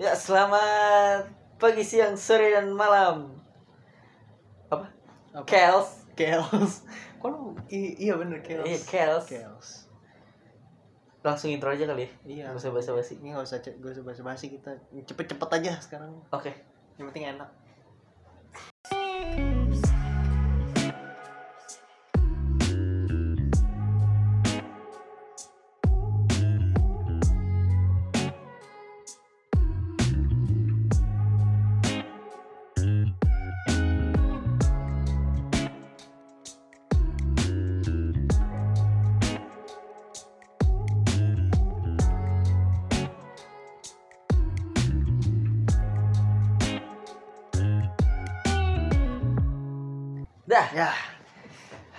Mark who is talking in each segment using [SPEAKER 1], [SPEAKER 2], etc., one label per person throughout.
[SPEAKER 1] Ya, selamat pagi, siang, sore, dan malam. Apa?
[SPEAKER 2] Apa?
[SPEAKER 1] Kels.
[SPEAKER 2] Chaos. Kok lu i- iya bener chaos.
[SPEAKER 1] Iya, Chaos.
[SPEAKER 2] Chaos.
[SPEAKER 1] Langsung intro aja kali ya?
[SPEAKER 2] Iya.
[SPEAKER 1] Nggak usah basa-basi.
[SPEAKER 2] Ini nggak usah cek, gak usah basa-basi kita cepet-cepet aja sekarang.
[SPEAKER 1] Oke.
[SPEAKER 2] Yang penting enak.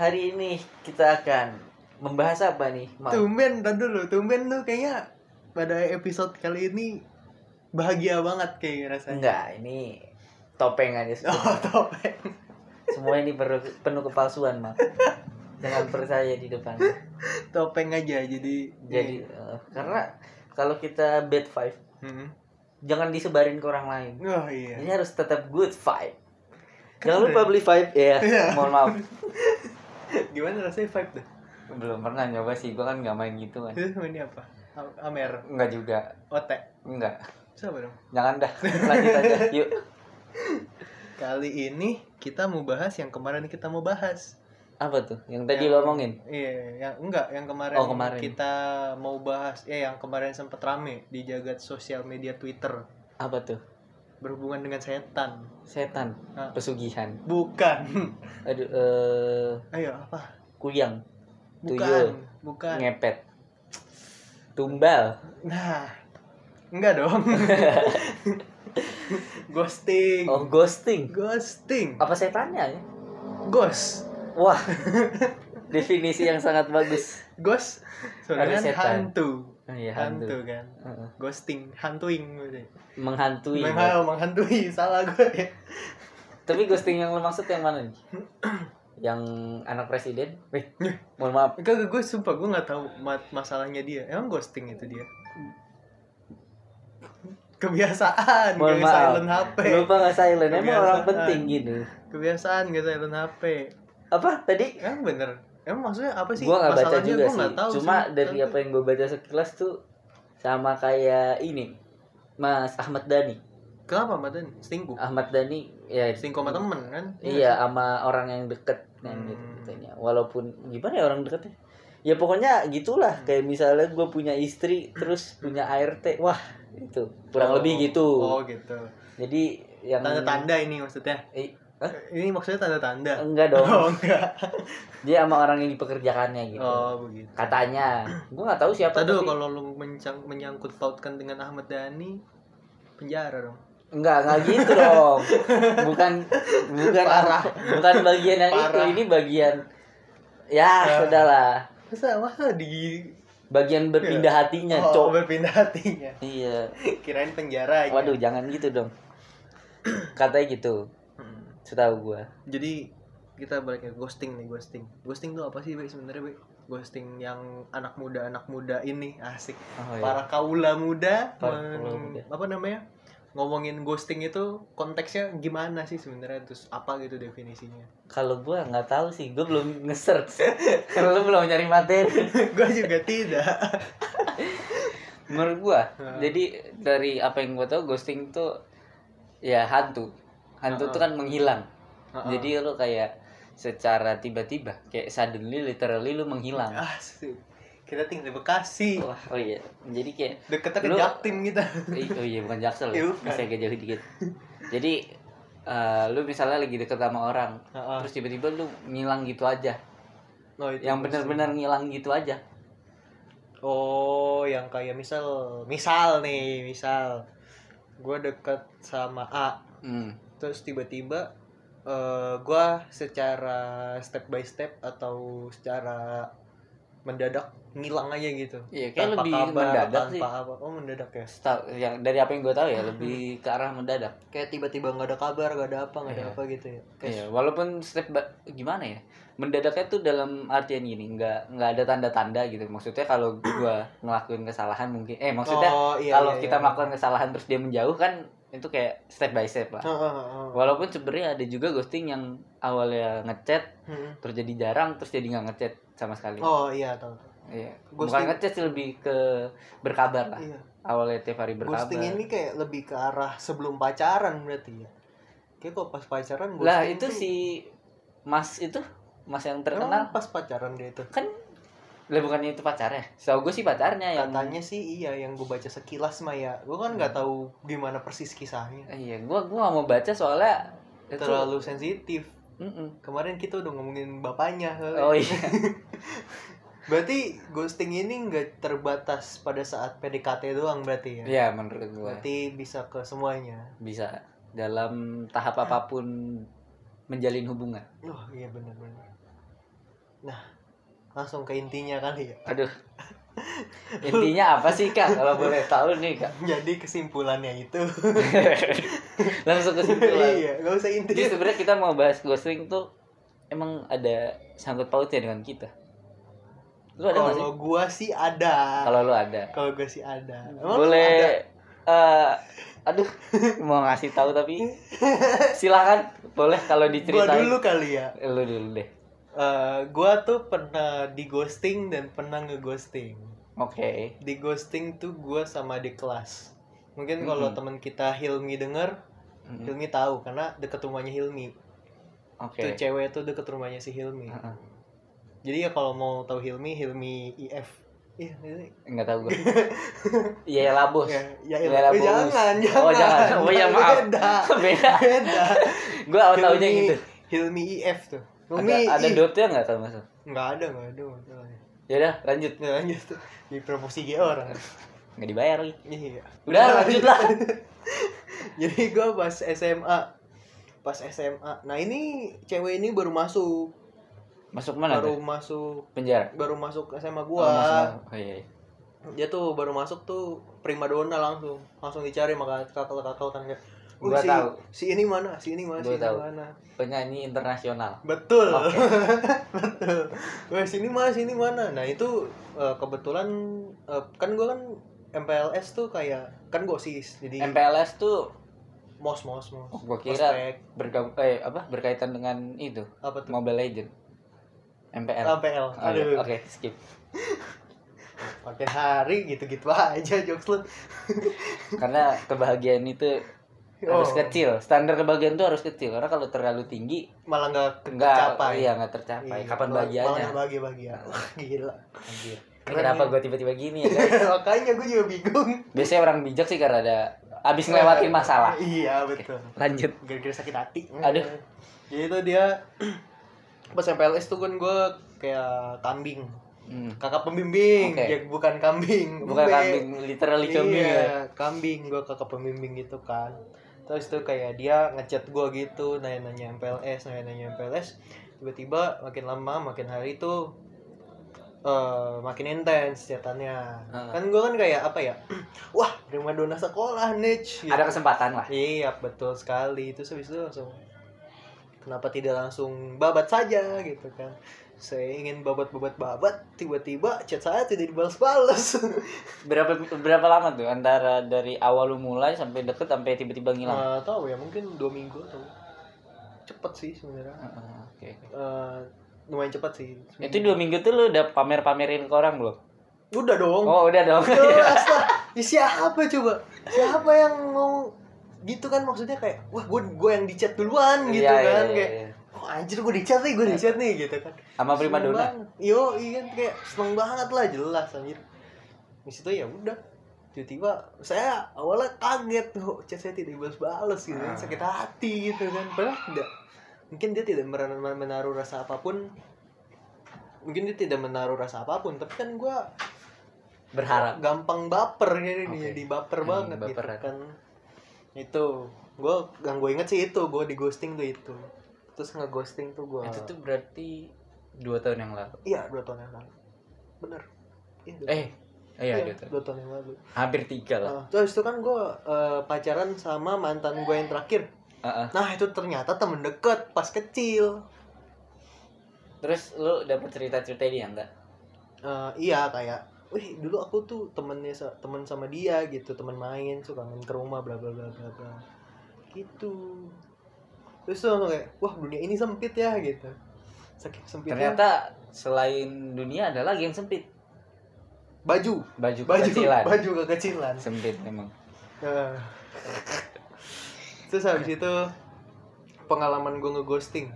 [SPEAKER 1] Hari ini kita akan membahas apa nih? Mal?
[SPEAKER 2] tumben tadi dulu, tumben tuh kayaknya pada episode kali ini bahagia banget kayak rasanya.
[SPEAKER 1] Enggak, ini topeng aja. sih.
[SPEAKER 2] Oh, topeng.
[SPEAKER 1] Semua ini penuh, penuh kepalsuan, Mal. Jangan percaya di depan.
[SPEAKER 2] Topeng aja jadi
[SPEAKER 1] Jadi, eh, karena kalau kita bad five,
[SPEAKER 2] Hmm.
[SPEAKER 1] jangan disebarin ke orang lain.
[SPEAKER 2] Oh iya.
[SPEAKER 1] Ini harus tetap good vibe.
[SPEAKER 2] Kan
[SPEAKER 1] Jangan lupa beli vibe ya.
[SPEAKER 2] Iya.
[SPEAKER 1] Mohon maaf.
[SPEAKER 2] Gimana rasanya vibe tuh?
[SPEAKER 1] Belum pernah nyoba sih, gua kan nggak main gitu kan.
[SPEAKER 2] Ini apa? Am- Amer,
[SPEAKER 1] Enggak juga.
[SPEAKER 2] Ote.
[SPEAKER 1] Enggak.
[SPEAKER 2] Siapa dong?
[SPEAKER 1] Jangan dah. Lanjut aja. Yuk.
[SPEAKER 2] Kali ini kita mau bahas yang kemarin kita mau bahas.
[SPEAKER 1] Apa tuh? Yang tadi
[SPEAKER 2] Yang-
[SPEAKER 1] lo omongin?
[SPEAKER 2] Iya, yang enggak, yang kemarin,
[SPEAKER 1] Oh, kemarin.
[SPEAKER 2] kita mau bahas, ya yang kemarin sempat rame di jagat sosial media Twitter
[SPEAKER 1] Apa tuh?
[SPEAKER 2] Berhubungan dengan setan.
[SPEAKER 1] Setan.
[SPEAKER 2] Ah.
[SPEAKER 1] Pesugihan.
[SPEAKER 2] Bukan.
[SPEAKER 1] Aduh, eh
[SPEAKER 2] Ayo apa?
[SPEAKER 1] kuyang.
[SPEAKER 2] Bukan,
[SPEAKER 1] Tuyul.
[SPEAKER 2] bukan.
[SPEAKER 1] Ngepet. Tumbal.
[SPEAKER 2] Nah, enggak dong. ghosting.
[SPEAKER 1] Oh, ghosting.
[SPEAKER 2] Ghosting.
[SPEAKER 1] Apa setannya ya?
[SPEAKER 2] Ghost.
[SPEAKER 1] Wah. Definisi yang sangat bagus.
[SPEAKER 2] Ghost. Soalnya
[SPEAKER 1] Ada
[SPEAKER 2] kan
[SPEAKER 1] setan.
[SPEAKER 2] hantu.
[SPEAKER 1] Oh, iya,
[SPEAKER 2] hantu.
[SPEAKER 1] hantu.
[SPEAKER 2] kan.
[SPEAKER 1] Heeh.
[SPEAKER 2] Ghosting, hantuing.
[SPEAKER 1] Menghantui.
[SPEAKER 2] Memang menghantui, salah gue ya.
[SPEAKER 1] Tapi ghosting yang lo maksud yang mana nih? yang anak presiden? Wih, mohon maaf.
[SPEAKER 2] Kagak gue sumpah gue nggak tahu ma- masalahnya dia. Emang ghosting itu dia. Kebiasaan,
[SPEAKER 1] Mohon
[SPEAKER 2] gak
[SPEAKER 1] maaf.
[SPEAKER 2] silent HP.
[SPEAKER 1] Lupa nggak silent. Emang
[SPEAKER 2] Kebiasaan.
[SPEAKER 1] orang penting gitu.
[SPEAKER 2] Kebiasaan gak silent HP.
[SPEAKER 1] Apa tadi?
[SPEAKER 2] Emang bener. Emang maksudnya apa sih?
[SPEAKER 1] Gua nggak baca juga
[SPEAKER 2] gua
[SPEAKER 1] sih.
[SPEAKER 2] tahu
[SPEAKER 1] Cuma
[SPEAKER 2] sih.
[SPEAKER 1] dari apa yang gue baca sekilas tuh sama kayak ini. Mas Ahmad Dhani.
[SPEAKER 2] Kenapa Madan? Selingkuh?
[SPEAKER 1] Ahmad Dhani ya
[SPEAKER 2] Selingkuh sama temen kan?
[SPEAKER 1] iya sama orang yang deket kan
[SPEAKER 2] Hmm.
[SPEAKER 1] gitu katanya. Walaupun gimana ya orang deketnya? Ya pokoknya gitulah kayak misalnya gue punya istri terus punya ART. Wah, itu kurang
[SPEAKER 2] Oh.
[SPEAKER 1] lebih gitu.
[SPEAKER 2] Oh gitu.
[SPEAKER 1] Jadi yang
[SPEAKER 2] Tanda-tanda ini maksudnya.
[SPEAKER 1] Eh, hah?
[SPEAKER 2] Ini maksudnya tanda-tanda.
[SPEAKER 1] enggak dong.
[SPEAKER 2] Oh enggak.
[SPEAKER 1] Dia sama orang yang dipekerjakannya gitu.
[SPEAKER 2] Oh begitu.
[SPEAKER 1] Katanya. Gue nggak tahu siapa
[SPEAKER 2] Tadi
[SPEAKER 1] tapi-
[SPEAKER 2] kalau lu menyangkut pautkan dengan Ahmad Dhani penjara dong.
[SPEAKER 1] Enggak, enggak gitu dong. Bukan bukan
[SPEAKER 2] Parah.
[SPEAKER 1] bukan bagian yang
[SPEAKER 2] Parah.
[SPEAKER 1] itu. Ini bagian ya,
[SPEAKER 2] Ya.
[SPEAKER 1] sudahlah.
[SPEAKER 2] Masa masa di
[SPEAKER 1] Bagian berpindah hatinya,
[SPEAKER 2] oh,
[SPEAKER 1] Cok.
[SPEAKER 2] berpindah hatinya.
[SPEAKER 1] Iya.
[SPEAKER 2] Kirain penjara aja.
[SPEAKER 1] Waduh, jangan gitu dong. Katanya gitu. Setahu gua.
[SPEAKER 2] Jadi kita balik ke ghosting nih ghosting. Ghosting tuh apa sih Be sebenarnya Be? Ghosting yang anak muda anak muda ini asik.
[SPEAKER 1] Oh, iya.
[SPEAKER 2] Para kaula muda,
[SPEAKER 1] Para
[SPEAKER 2] men-
[SPEAKER 1] kaula muda.
[SPEAKER 2] apa namanya? Ngomongin ghosting itu konteksnya gimana sih sebenarnya terus apa gitu definisinya?
[SPEAKER 1] Kalau gua nggak tahu sih, gua belum nge-search. Karena lu belum nyari materi.
[SPEAKER 2] Gue juga tidak.
[SPEAKER 1] Menurut gua,
[SPEAKER 2] Nah.
[SPEAKER 1] jadi dari apa yang gua tahu ghosting tuh ya hantu. Hantu
[SPEAKER 2] Heeh.
[SPEAKER 1] tuh kan menghilang.
[SPEAKER 2] Heeh.
[SPEAKER 1] Jadi lu kayak secara tiba-tiba kayak suddenly literally lu menghilang.
[SPEAKER 2] Asik. Kita tinggal di Bekasi.
[SPEAKER 1] Wah, oh iya. Jadi kayak
[SPEAKER 2] Deketnya ke
[SPEAKER 1] Lu-
[SPEAKER 2] Jaktim kita.
[SPEAKER 1] Oh iya bukan jaksel ya.
[SPEAKER 2] bukan.
[SPEAKER 1] Masih agak jauh dikit. Jadi eh, lu misalnya lagi deket sama orang,
[SPEAKER 2] Heeh.
[SPEAKER 1] terus tiba-tiba lu ngilang gitu aja.
[SPEAKER 2] Oh, itu
[SPEAKER 1] Yang benar-benar ngilang gitu aja.
[SPEAKER 2] Oh, yang kayak misal, misal nih, misal gue deket sama A,
[SPEAKER 1] Hmm.
[SPEAKER 2] Terus tiba-tiba eh gue secara step by step atau secara mendadak ngilang aja gitu
[SPEAKER 1] Iya, kayak
[SPEAKER 2] Tanpa
[SPEAKER 1] lebih
[SPEAKER 2] kabar,
[SPEAKER 1] mendadak
[SPEAKER 2] tanpa
[SPEAKER 1] sih.
[SPEAKER 2] apa oh mendadak ya
[SPEAKER 1] Setahu- yang dari apa yang gue tahu ya lebih ke arah mendadak.
[SPEAKER 2] kayak tiba-tiba nggak ada kabar nggak ada apa nggak ada
[SPEAKER 1] Iya.
[SPEAKER 2] apa gitu ya kayak
[SPEAKER 1] Iya, walaupun step gimana ya? Mendadaknya tuh dalam artian gini, nggak nggak ada tanda-tanda gitu. Maksudnya kalau gua ngelakuin kesalahan mungkin eh maksudnya
[SPEAKER 2] Oh, iya,
[SPEAKER 1] kalau
[SPEAKER 2] iya,
[SPEAKER 1] kita
[SPEAKER 2] iya.
[SPEAKER 1] melakukan kesalahan terus dia menjauh kan itu kayak step by step lah.
[SPEAKER 2] Heeh, heeh.
[SPEAKER 1] Walaupun sebenarnya ada juga ghosting yang awalnya ngechat
[SPEAKER 2] Hmm.
[SPEAKER 1] terus jadi jarang terus jadi nggak ngechat sama sekali.
[SPEAKER 2] oh iya tahu
[SPEAKER 1] Iya.
[SPEAKER 2] ghosting-
[SPEAKER 1] Bukan ngechat sih lebih ke berkabar lah.
[SPEAKER 2] iya
[SPEAKER 1] Awalnya tiap hari berkabar.
[SPEAKER 2] ghosting ini kayak lebih ke arah sebelum pacaran berarti ya kayak kok pas pacaran ghosting
[SPEAKER 1] lah itu
[SPEAKER 2] tuh-
[SPEAKER 1] si Mas itu Mas yang
[SPEAKER 2] Emang
[SPEAKER 1] terkenal
[SPEAKER 2] pas pacaran dia itu
[SPEAKER 1] kan lah bukannya itu pacarnya? Setahu gue sih pacarnya yang
[SPEAKER 2] katanya sih iya yang gue baca sekilas mah ya gue kan nggak tahu gimana persis kisahnya.
[SPEAKER 1] Iya gue gue gak mau baca soalnya itu
[SPEAKER 2] terlalu sensitif.
[SPEAKER 1] Mm-mm.
[SPEAKER 2] kemarin kita udah ngomongin bapaknya
[SPEAKER 1] oh iya.
[SPEAKER 2] Berarti ghosting ini nggak terbatas pada saat PDKT doang berarti ya?
[SPEAKER 1] Iya menurut gue
[SPEAKER 2] berarti bisa ke semuanya?
[SPEAKER 1] Bisa. Dalam tahap apa pun menjalin hubungan.
[SPEAKER 2] Oh iya benar-benar. Nah langsung ke intinya kali ya.
[SPEAKER 1] Aduh. Intinya apa sih kak? Kalau boleh tahu nih kak.
[SPEAKER 2] Jadi kesimpulannya itu.
[SPEAKER 1] Langsung kesimpulan.
[SPEAKER 2] Iya nggak usah inti.
[SPEAKER 1] Jadi sebenarnya kita mau bahas ghosting tuh emang ada sangkut pautnya dengan kita. Lu ada
[SPEAKER 2] kalau gua sih ada.
[SPEAKER 1] Kalau lu ada.
[SPEAKER 2] Kalau gua sih ada. Emang lu ada?
[SPEAKER 1] boleh eh aduh mau ngasih tahu tapi silakan. Boleh kalau
[SPEAKER 2] gua
[SPEAKER 1] diceritain.
[SPEAKER 2] dulu kali ya.
[SPEAKER 1] Lu dulu deh
[SPEAKER 2] Eh, gua tuh pernah di ghosting dan pernah ngeghosting.
[SPEAKER 1] Oke.
[SPEAKER 2] Di ghosting tuh gua sama di kelas. Mungkin kalau
[SPEAKER 1] Mhm.
[SPEAKER 2] teman kita Hilmi denger
[SPEAKER 1] Mhm.
[SPEAKER 2] Hilmi tahu karena deket rumahnya Hilmi.
[SPEAKER 1] Oke.
[SPEAKER 2] Tuh cewek tuh deket rumahnya si Hilmi.
[SPEAKER 1] Heeh.
[SPEAKER 2] jadi ya kalau mau tahu Hilmi Hilmi IF iya ini.
[SPEAKER 1] Nggak tahu gue iya ya labos
[SPEAKER 2] ya, ya,
[SPEAKER 1] Ya,
[SPEAKER 2] Eh,
[SPEAKER 1] bos.
[SPEAKER 2] jangan jangan
[SPEAKER 1] Oh, jangan. Oh, iya, maaf.
[SPEAKER 2] beda.
[SPEAKER 1] Beda.
[SPEAKER 2] Beda.
[SPEAKER 1] Gue awal taunya
[SPEAKER 2] Hilmi-
[SPEAKER 1] gitu.
[SPEAKER 2] Hilmi IF tuh
[SPEAKER 1] ada
[SPEAKER 2] Hilmi
[SPEAKER 1] ada
[SPEAKER 2] I.
[SPEAKER 1] dotnya nggak tahu masuk
[SPEAKER 2] nggak ada nggak ada masalahnya.
[SPEAKER 1] Ya udah lanjut.
[SPEAKER 2] Nggak lanjut. Di promosi ge orang.
[SPEAKER 1] Nggak dibayar lagi.
[SPEAKER 2] Iya.
[SPEAKER 1] Udah lanjut lah.
[SPEAKER 2] Jadi gue pas SMA pas SMA nah ini cewek ini baru masuk.
[SPEAKER 1] Masuk mana
[SPEAKER 2] baru
[SPEAKER 1] tuh?
[SPEAKER 2] masuk
[SPEAKER 1] penjara?
[SPEAKER 2] Baru masuk SMA
[SPEAKER 1] oh,
[SPEAKER 2] gua.
[SPEAKER 1] Masuk, oh iya, iya.
[SPEAKER 2] dia tuh baru masuk tuh primadona langsung. Langsung dicari maka kakak kakak kan. "Oh,
[SPEAKER 1] Gua
[SPEAKER 2] si,
[SPEAKER 1] tahu.
[SPEAKER 2] si ini mana? Si ini mana? Si
[SPEAKER 1] Gua
[SPEAKER 2] ini
[SPEAKER 1] tahu.
[SPEAKER 2] mana?
[SPEAKER 1] Penyanyi internasional.
[SPEAKER 2] Betul.
[SPEAKER 1] Oke.
[SPEAKER 2] betul. Wah, sini mana? Sini mana? Nah itu eh, kebetulan eh, kan gua kan MPLS tuh kayak kan gosis jadi
[SPEAKER 1] MPLS tuh
[SPEAKER 2] mos mos mos.
[SPEAKER 1] Oh, gua kira bergabung eh apa berkaitan dengan itu
[SPEAKER 2] apa tuh?
[SPEAKER 1] Mobile Legend. MPL
[SPEAKER 2] MPL
[SPEAKER 1] Oh, iya.
[SPEAKER 2] aduh.
[SPEAKER 1] Oke skip.
[SPEAKER 2] Pakai hari gitu-gitu aja jokes lu.
[SPEAKER 1] Karena kebahagiaan itu harus
[SPEAKER 2] Oh.
[SPEAKER 1] kecil. Standar kebahagiaan itu harus kecil karena kalau terlalu tinggi
[SPEAKER 2] malah nggak
[SPEAKER 1] nggak
[SPEAKER 2] tercapai.
[SPEAKER 1] iya nggak tercapai.
[SPEAKER 2] Iya,
[SPEAKER 1] kapan bahagianya?
[SPEAKER 2] malah bahagia bahagia Wah, gila.
[SPEAKER 1] Anjir. Kenapa
[SPEAKER 2] ya.
[SPEAKER 1] gue tiba-tiba gini ya guys?
[SPEAKER 2] Makanya gue juga bingung.
[SPEAKER 1] Biasanya orang bijak sih karena ada abis ngelewatin masalah.
[SPEAKER 2] Iya betul.
[SPEAKER 1] lanjut.
[SPEAKER 2] Gara-gara sakit hati.
[SPEAKER 1] Aduh.
[SPEAKER 2] jadi itu dia. Pas MPLS tuh kan gue kayak kambing.
[SPEAKER 1] Hmm.
[SPEAKER 2] kakak pembimbing.
[SPEAKER 1] Oke.
[SPEAKER 2] ya bukan kambing.
[SPEAKER 1] Bukan kambing literally kambing
[SPEAKER 2] iya,
[SPEAKER 1] ya.
[SPEAKER 2] kambing. Gue kakak pembimbing gitu kan terus tuh kayak dia ngechat gue gitu nanya-nanya MPLS nanya-nanya MPLS tiba-tiba makin lama makin hari tuh eh makin intens chatannya.
[SPEAKER 1] Heeh.
[SPEAKER 2] kan gue kan kayak apa ya wah primadona sekolah niche
[SPEAKER 1] ada kesempatan lah.
[SPEAKER 2] Iya betul sekali. Itu habis itu langsung kenapa tidak langsung babat saja gitu kan saya ingin babat-babat babat tiba-tiba chat saya tidak dibalas-balas.
[SPEAKER 1] Berapa berapa lama tuh? Antara dari awal lu mulai sampai deket sampai tiba-tiba ngilang?
[SPEAKER 2] Nggak tahu ya mungkin dua minggu atau cepet sih sebenarnya.
[SPEAKER 1] Heeh, oke
[SPEAKER 2] Eh, lumayan cepet sih.
[SPEAKER 1] Itu dua minggu tuh lu udah pamer-pamerin ke orang belum?
[SPEAKER 2] Udah dong.
[SPEAKER 1] Oh udah dong.
[SPEAKER 2] Udah. Ya, siapa coba? Siapa yang mau gitu kan? Maksudnya kayak wah gue gue yang dicat duluan gitu
[SPEAKER 1] Iya, iya,
[SPEAKER 2] kan?
[SPEAKER 1] iya,
[SPEAKER 2] kayak
[SPEAKER 1] iya.
[SPEAKER 2] Oh anjir gue dicat nih gue dicat nih gitu kan.
[SPEAKER 1] Sama prima dona?
[SPEAKER 2] yo iya kayak seneng banget lah jelas anjir. Di situ ya udah tiba-tiba saya awalnya kaget tuh chat saya tidak balas-balas gitu kan
[SPEAKER 1] Ah.
[SPEAKER 2] sakit hati gitu kan. Padahal tidak mungkin dia tidak menaruh rasa apa pun. Mungkin dia tidak menaruh rasa apa pun tapi kan gua
[SPEAKER 1] berharap.
[SPEAKER 2] gampang baper ya ini
[SPEAKER 1] Oke.
[SPEAKER 2] di baper
[SPEAKER 1] Hmm,
[SPEAKER 2] banget gitu
[SPEAKER 1] baperan.
[SPEAKER 2] kan. Itu gue yang gue inget sih itu gue di ghosting tuh itu terus nge ghosting tuh gue
[SPEAKER 1] itu tuh berarti dua tahun yang lalu?
[SPEAKER 2] Iya dua tahun yang lalu. Bener. Iya, dua-
[SPEAKER 1] Eh, iya,
[SPEAKER 2] iya,
[SPEAKER 1] gitu.
[SPEAKER 2] dua tahun yang lalu.
[SPEAKER 1] Hampir tiga lah.
[SPEAKER 2] Nah, terus itu kan gue pacaran sama mantan gue yang terakhir.
[SPEAKER 1] Heeh.
[SPEAKER 2] nah itu ternyata temen deket pas kecil.
[SPEAKER 1] Terus lu dapet cerita-cerita dia enggak?
[SPEAKER 2] Eh, iya kayak wih dulu aku tuh temennya temen sama dia gitu temen main suka main ke rumah bla bla bla bla bla. Gitu terus tuh kayak wah dunia ini sempit ya gitu. Saking sempitnya.
[SPEAKER 1] Ternyata selain dunia ada lagi yang sempit.
[SPEAKER 2] baju.
[SPEAKER 1] Baju
[SPEAKER 2] baju.
[SPEAKER 1] kecilan.
[SPEAKER 2] baju kekecilan.
[SPEAKER 1] Sempit memang.
[SPEAKER 2] Nah. terus habis itu pengalaman gue ngeghosting.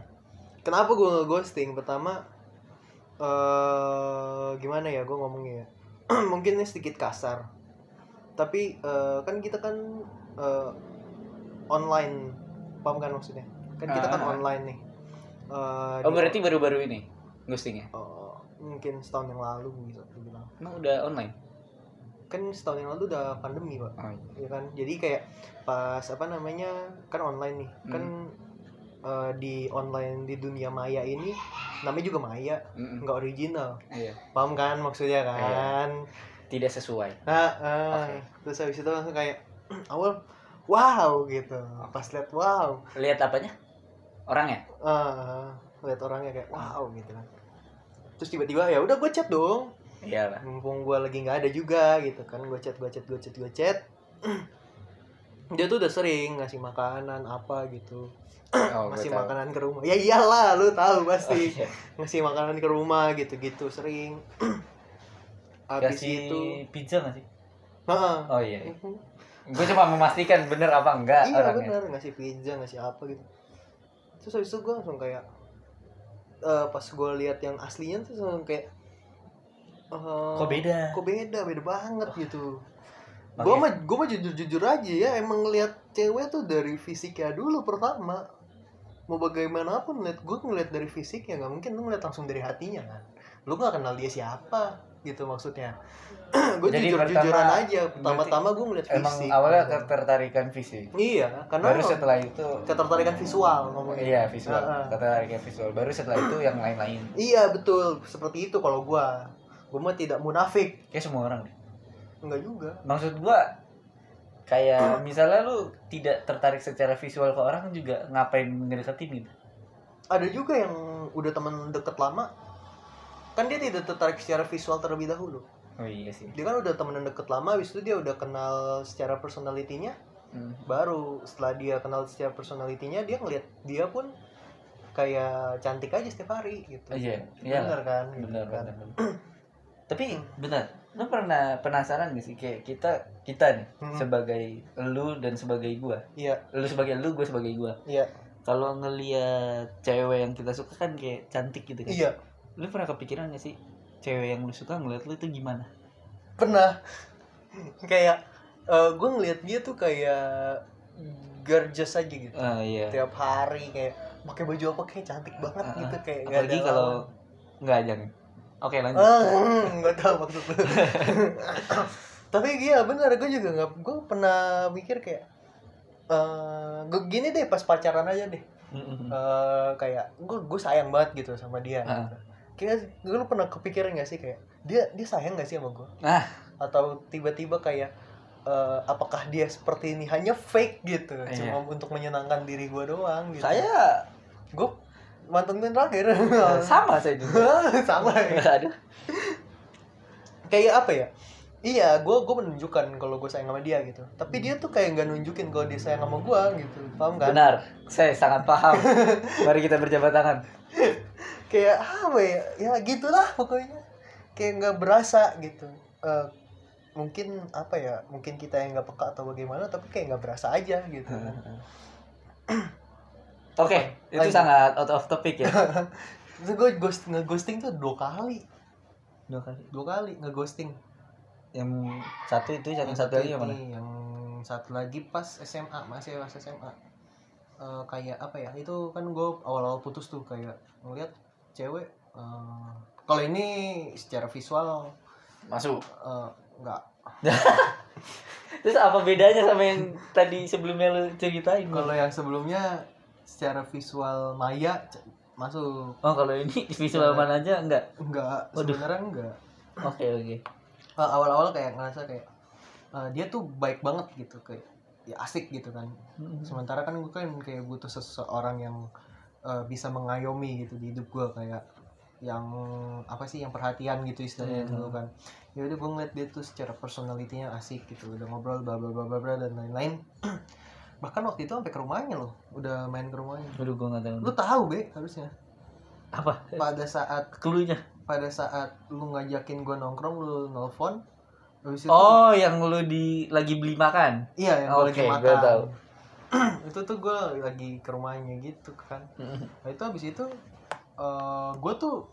[SPEAKER 2] Kenapa gue ngeghosting? Pertama eh gimana ya gue ngomongnya ya? Mungkin ini sedikit kasar. Tapi eh, kan kita kan eh, online paham kan maksudnya kan kita kan
[SPEAKER 1] Ah.
[SPEAKER 2] online nih Eh,
[SPEAKER 1] Oh berarti baru-baru ini ghostingnya?
[SPEAKER 2] eh, mungkin setahun yang lalu bisa dibilang
[SPEAKER 1] Emang udah online?
[SPEAKER 2] kan setahun yang lalu udah pandemi pak
[SPEAKER 1] Oh iya.
[SPEAKER 2] ya kan jadi kayak pas apa namanya kan online nih kan
[SPEAKER 1] Hmm.
[SPEAKER 2] eh, di online di dunia maya ini namanya juga maya
[SPEAKER 1] Mm-mm.
[SPEAKER 2] nggak original
[SPEAKER 1] Iya.
[SPEAKER 2] paham kan maksudnya
[SPEAKER 1] Iya.
[SPEAKER 2] kan
[SPEAKER 1] Tidak sesuai.
[SPEAKER 2] nah eh,
[SPEAKER 1] Oke.
[SPEAKER 2] terus habis itu langsung kayak awal wow gitu. Pas lihat wow.
[SPEAKER 1] Lihat apanya? Orangnya?
[SPEAKER 2] eh lihat orangnya kayak wow gitu kan. Terus tiba-tiba ya udah gue chat dong.
[SPEAKER 1] Iyalah.
[SPEAKER 2] mumpung gue lagi nggak ada juga gitu kan. Gue chat gue chat gue chat gue chat. Dia tuh udah sering ngasih makanan apa gitu.
[SPEAKER 1] Oh,
[SPEAKER 2] ngasih makanan ke rumah. Ya iyalah lu tahu
[SPEAKER 1] Oh,
[SPEAKER 2] pasti
[SPEAKER 1] iya.
[SPEAKER 2] ngasih makanan ke rumah gitu-gitu sering. Habis
[SPEAKER 1] Kasih
[SPEAKER 2] itu
[SPEAKER 1] pizza gak sih? Oh iya. Gue cuma memastikan bener apa enggak
[SPEAKER 2] iya
[SPEAKER 1] orangnya.
[SPEAKER 2] benar ngasih pizza ngasih apa gitu. Terus habis itu gue langsung kayak eh, pas gue lihat yang aslinya tuh langsung kayak eh,
[SPEAKER 1] Kok beda?
[SPEAKER 2] kok beda? Beda banget gitu.
[SPEAKER 1] Oke.
[SPEAKER 2] gue mah gue mah jujur jujur aja ya emang ngeliat cewek tuh dari fisiknya dulu pertama. Mau bagaimanapun lihat gue ngeliat dari fisiknya nggak mungkin lu ngeliat langsung dari hatinya kan? Lu nggak kenal dia siapa gitu maksudnya gue
[SPEAKER 1] Jadi
[SPEAKER 2] jujur jujuran aja pertama-tama gue ngeliat
[SPEAKER 1] Emang
[SPEAKER 2] fisik
[SPEAKER 1] awalnya
[SPEAKER 2] gitu.
[SPEAKER 1] ketertarikan fisik.
[SPEAKER 2] iya karena
[SPEAKER 1] Baru setelah itu
[SPEAKER 2] ketertarikan visual ngomongnya
[SPEAKER 1] Iya visual,
[SPEAKER 2] Heeh.
[SPEAKER 1] ketertarikan visual. Baru setelah itu yang lain-lain.
[SPEAKER 2] iya betul seperti itu kalau gue gue mah tidak munafik
[SPEAKER 1] Kayak semua orang deh.
[SPEAKER 2] enggak juga
[SPEAKER 1] Maksud gua kayak misalnya lu tidak tertarik secara visual ke orang juga ngapain ngedeketin gitu.
[SPEAKER 2] ada juga yang udah temen deket lama kan dia tidak tertarik secara visual terlebih dahulu
[SPEAKER 1] Oh iya sih.
[SPEAKER 2] dia kan udah temenan deket lama habis itu dia udah kenal secara personalitinya
[SPEAKER 1] Hmm.
[SPEAKER 2] baru setelah dia kenal secara personalitinya dia ngeliat dia pun kayak cantik aja setiap hari gitu
[SPEAKER 1] Iya, iya.
[SPEAKER 2] bener kan gitu
[SPEAKER 1] Benar,
[SPEAKER 2] kan.
[SPEAKER 1] benar, benar. Tapi benar, lu pernah penasaran gak sih kayak kita kita nih
[SPEAKER 2] Hmm.
[SPEAKER 1] sebagai lu dan sebagai gua.
[SPEAKER 2] iya
[SPEAKER 1] Lu sebagai lu, gua sebagai gua.
[SPEAKER 2] iya
[SPEAKER 1] Kalau ngelihat cewek yang kita suka kan kayak cantik gitu kan.
[SPEAKER 2] iya
[SPEAKER 1] Lu pernah kepikiran gak sih cewek yang lu suka ngeliat lu itu gimana?
[SPEAKER 2] pernah kayak gue ngeliat dia tuh kayak gorgeous aja gitu
[SPEAKER 1] Ah iya.
[SPEAKER 2] tiap hari kayak pakai baju apa kayak cantik banget
[SPEAKER 1] Ah,
[SPEAKER 2] gitu kayak
[SPEAKER 1] Apalagi
[SPEAKER 2] ada
[SPEAKER 1] kalau nggak jangan. Oke lanjut.
[SPEAKER 2] Ah, nggak tahu maksud lu tapi iya benar gue juga nggak gue pernah mikir kayak eh gue gini deh pas pacaran aja deh
[SPEAKER 1] Mm-mm.
[SPEAKER 2] Eh, kayak gue gue sayang banget gitu sama dia
[SPEAKER 1] Ah.
[SPEAKER 2] gitu. Kayak gue lu pernah kepikiran gak sih kayak dia dia sayang gak sih sama gue
[SPEAKER 1] Ah.
[SPEAKER 2] atau tiba-tiba kayak eh, apakah dia seperti ini hanya fake gitu
[SPEAKER 1] Iya.
[SPEAKER 2] cuma untuk menyenangkan diri gue doang gitu
[SPEAKER 1] Saya
[SPEAKER 2] gue mantan gue terakhir
[SPEAKER 1] sama saya juga.
[SPEAKER 2] sama ya. Kayak apa ya iya gue gue menunjukkan kalau gue sayang sama dia gitu tapi dia tuh kayak nggak nunjukin kalau dia sayang sama gue gitu paham kan
[SPEAKER 1] Benar, saya sangat paham. Mari kita berjabat tangan.
[SPEAKER 2] Kayak apa ya ya gitulah pokoknya kayak nggak berasa gitu Eh, mungkin apa ya mungkin kita yang nggak peka atau bagaimana tapi kayak nggak berasa aja gitu
[SPEAKER 1] Oke, itu
[SPEAKER 2] Lanjut.
[SPEAKER 1] sangat out of topic ya.
[SPEAKER 2] itu gue ghost ngeghosting tuh dua kali
[SPEAKER 1] Dua kali.
[SPEAKER 2] dua kali ngeghosting
[SPEAKER 1] Yang satu itu, yang satu lagi yang mana?
[SPEAKER 2] yang satu lagi pas SMA masih pas SMA Eh, kayak apa ya itu kan gue awal-awal putus tuh kayak ngeliat cewek eh, kalau ini secara visual
[SPEAKER 1] Masuk.
[SPEAKER 2] eh, nggak
[SPEAKER 1] Terus apa bedanya sama yang tadi sebelumnya lu ceritain?
[SPEAKER 2] kalau yang sebelumnya secara visual maya masuk
[SPEAKER 1] Oh kalau ini visual
[SPEAKER 2] Iya.
[SPEAKER 1] mana aja enggak?
[SPEAKER 2] enggak
[SPEAKER 1] Waduh.
[SPEAKER 2] sebenarnya enggak
[SPEAKER 1] Oke oke.
[SPEAKER 2] Eh, awal-awal kayak ngerasa kayak eh, dia tuh baik banget gitu kayak ya asik gitu kan sementara kan gue kan kayak butuh seseorang yang eh, bisa mengayomi gitu di hidup gue kayak yang apa sih yang perhatian gitu istilahnya
[SPEAKER 1] Hmm.
[SPEAKER 2] dulu kan ya udah gue ngeliat dia tuh secara personalitinya asik gitu udah ngobrol bla bla bla bla bla dan lain-lain bahkan waktu itu sampai ke rumahnya loh udah main ke rumahnya
[SPEAKER 1] Aduh gue nggak tahu.
[SPEAKER 2] lu tahu be harusnya
[SPEAKER 1] Apa?
[SPEAKER 2] pada saat
[SPEAKER 1] Cluenya?
[SPEAKER 2] pada saat lu ngajakin gue nongkrong lu nelfon habis itu
[SPEAKER 1] Oh yang lu di lagi beli makan?
[SPEAKER 2] iya yang gue lagi
[SPEAKER 1] Oke, gua
[SPEAKER 2] makan
[SPEAKER 1] tahu.
[SPEAKER 2] itu tuh gue lagi ke rumahnya gitu kan nah itu habis itu gue tuh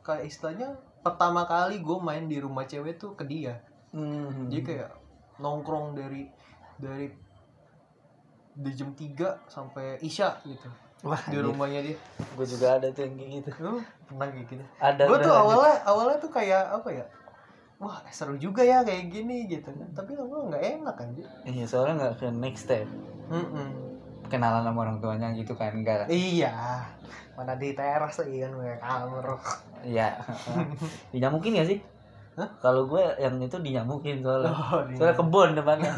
[SPEAKER 2] kayak istilahnya pertama kali gue main di rumah cewek tuh ke dia
[SPEAKER 1] Hmm.
[SPEAKER 2] jadi kayak nongkrong dari dari di jam 3 sampai isya gitu
[SPEAKER 1] Wah,
[SPEAKER 2] di rumahnya dia
[SPEAKER 1] Gue juga ada tuh yang kayak gitu.
[SPEAKER 2] lu pernah kayak gitu
[SPEAKER 1] Ada.
[SPEAKER 2] gue tuh awalnya awalnya tuh kayak apa ya wah seru juga ya kayak gini gitu kan tapi lama nggak enak kan
[SPEAKER 1] Iya soalnya nggak ke next step. Kenalan sama orang tuanya gitu kan enggak
[SPEAKER 2] iya mana di teras lagi kan gue kamar
[SPEAKER 1] Iya. Dinyamukin gak sih?
[SPEAKER 2] Hah?
[SPEAKER 1] Kalau gue yang itu dinyamukin soalnya.
[SPEAKER 2] oh,
[SPEAKER 1] Soalnya kebun depannya.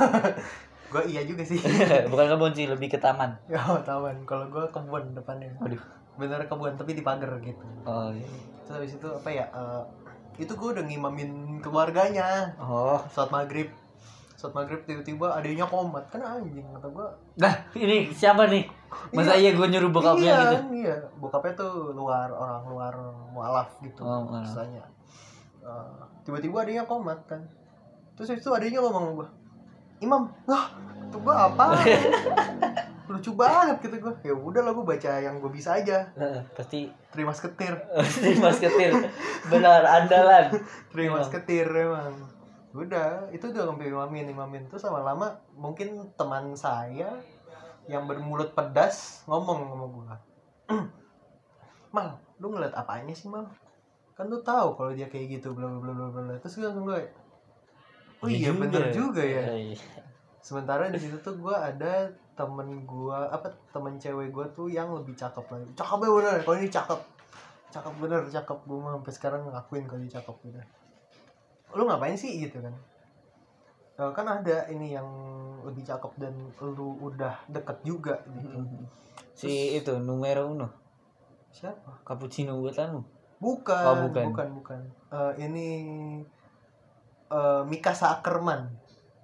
[SPEAKER 2] gue iya juga sih
[SPEAKER 1] Bukan kebun sih, lebih ke taman.
[SPEAKER 2] ya tawan kalau gue kebun depannya
[SPEAKER 1] Waduh.
[SPEAKER 2] bener kebun tapi di pagar gitu
[SPEAKER 1] Oh, iya.
[SPEAKER 2] terus habis itu apa ya eh, itu gue udah ngimamin keluarganya.
[SPEAKER 1] Oh.
[SPEAKER 2] saat maghrib. Saat maghrib tiba-tiba adanya komat. Kan anjing kata gue
[SPEAKER 1] Nah, ini siapa nih? Masa iya, gue nyuruh bokapnya
[SPEAKER 2] iya,
[SPEAKER 1] gitu?
[SPEAKER 2] iya. Bokapnya tuh luar orang luar mualaf gitu
[SPEAKER 1] Oh,
[SPEAKER 2] misalnya Eh, tiba-tiba adanya komat kan. Terus itu adanya ngomong gue imam lah tuh gue apa lucu banget gitu gue ya udah lah gue baca yang gue bisa aja.
[SPEAKER 1] Heeh, pasti
[SPEAKER 2] terima seketir.
[SPEAKER 1] Pasti Mas Ketir. Benar, andalan.
[SPEAKER 2] terima
[SPEAKER 1] Imam.
[SPEAKER 2] seketir emang. Udah itu udah sampai imamin imamin terus lama-lama mungkin teman saya yang bermulut pedas ngomong sama gua. Mal lu ngeliat apanya sih mal kan lu tahu kalau dia kayak gitu bla bla bla bla terus gue langsung gue oh iya bener juga ya.
[SPEAKER 1] Iya.
[SPEAKER 2] Sementara di situ tuh gua ada temen gua apa temen cewek gua tuh yang lebih cakep lagi. Cakep ya bener kalau ini cakep. Cakep bener cakep. Gua mah sampai sekarang ngakuin kalau dia cakep bener. Lu ngapain sih gitu kan? Eh, kan ada ini yang lebih cakep dan lu udah deket juga gitu.
[SPEAKER 1] Si itu numero uno,
[SPEAKER 2] siapa?
[SPEAKER 1] Cappuccino buatanmu.
[SPEAKER 2] bukan
[SPEAKER 1] Oh, bukan.
[SPEAKER 2] bukan bukan. Eh, ini eh Mikasa Ackerman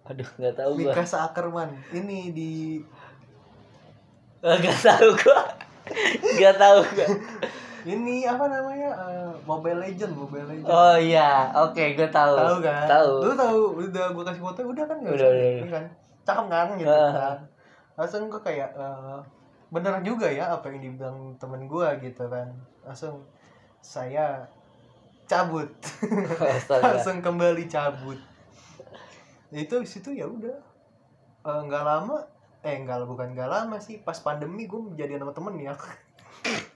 [SPEAKER 1] Aduh, nggak tahu gua.
[SPEAKER 2] Mikasa Ackerman ini di
[SPEAKER 1] Nggak tahu gua. Nggak tahu gua.
[SPEAKER 2] ini apa namanya? Eh, Mobile Legend Mobile Legend.
[SPEAKER 1] Oh iya, oke, gua tahu.
[SPEAKER 2] tahu kan?
[SPEAKER 1] Tahu.
[SPEAKER 2] lu tahu udah gue kasih foto udah kan?
[SPEAKER 1] Udah,
[SPEAKER 2] usah,
[SPEAKER 1] udah,
[SPEAKER 2] iya kan? Cakep kan? Gitu
[SPEAKER 1] Ah.
[SPEAKER 2] kan? Langsung gue kayak eh, bener juga ya apa yang dibilang temen gue gitu kan. Langsung saya cabut. Langsung kembali cabut itu di situ ya udah. Eh, nggak lama eh nggak bukan nggak lama sih pas pandemi gue menjadi sama temen ya.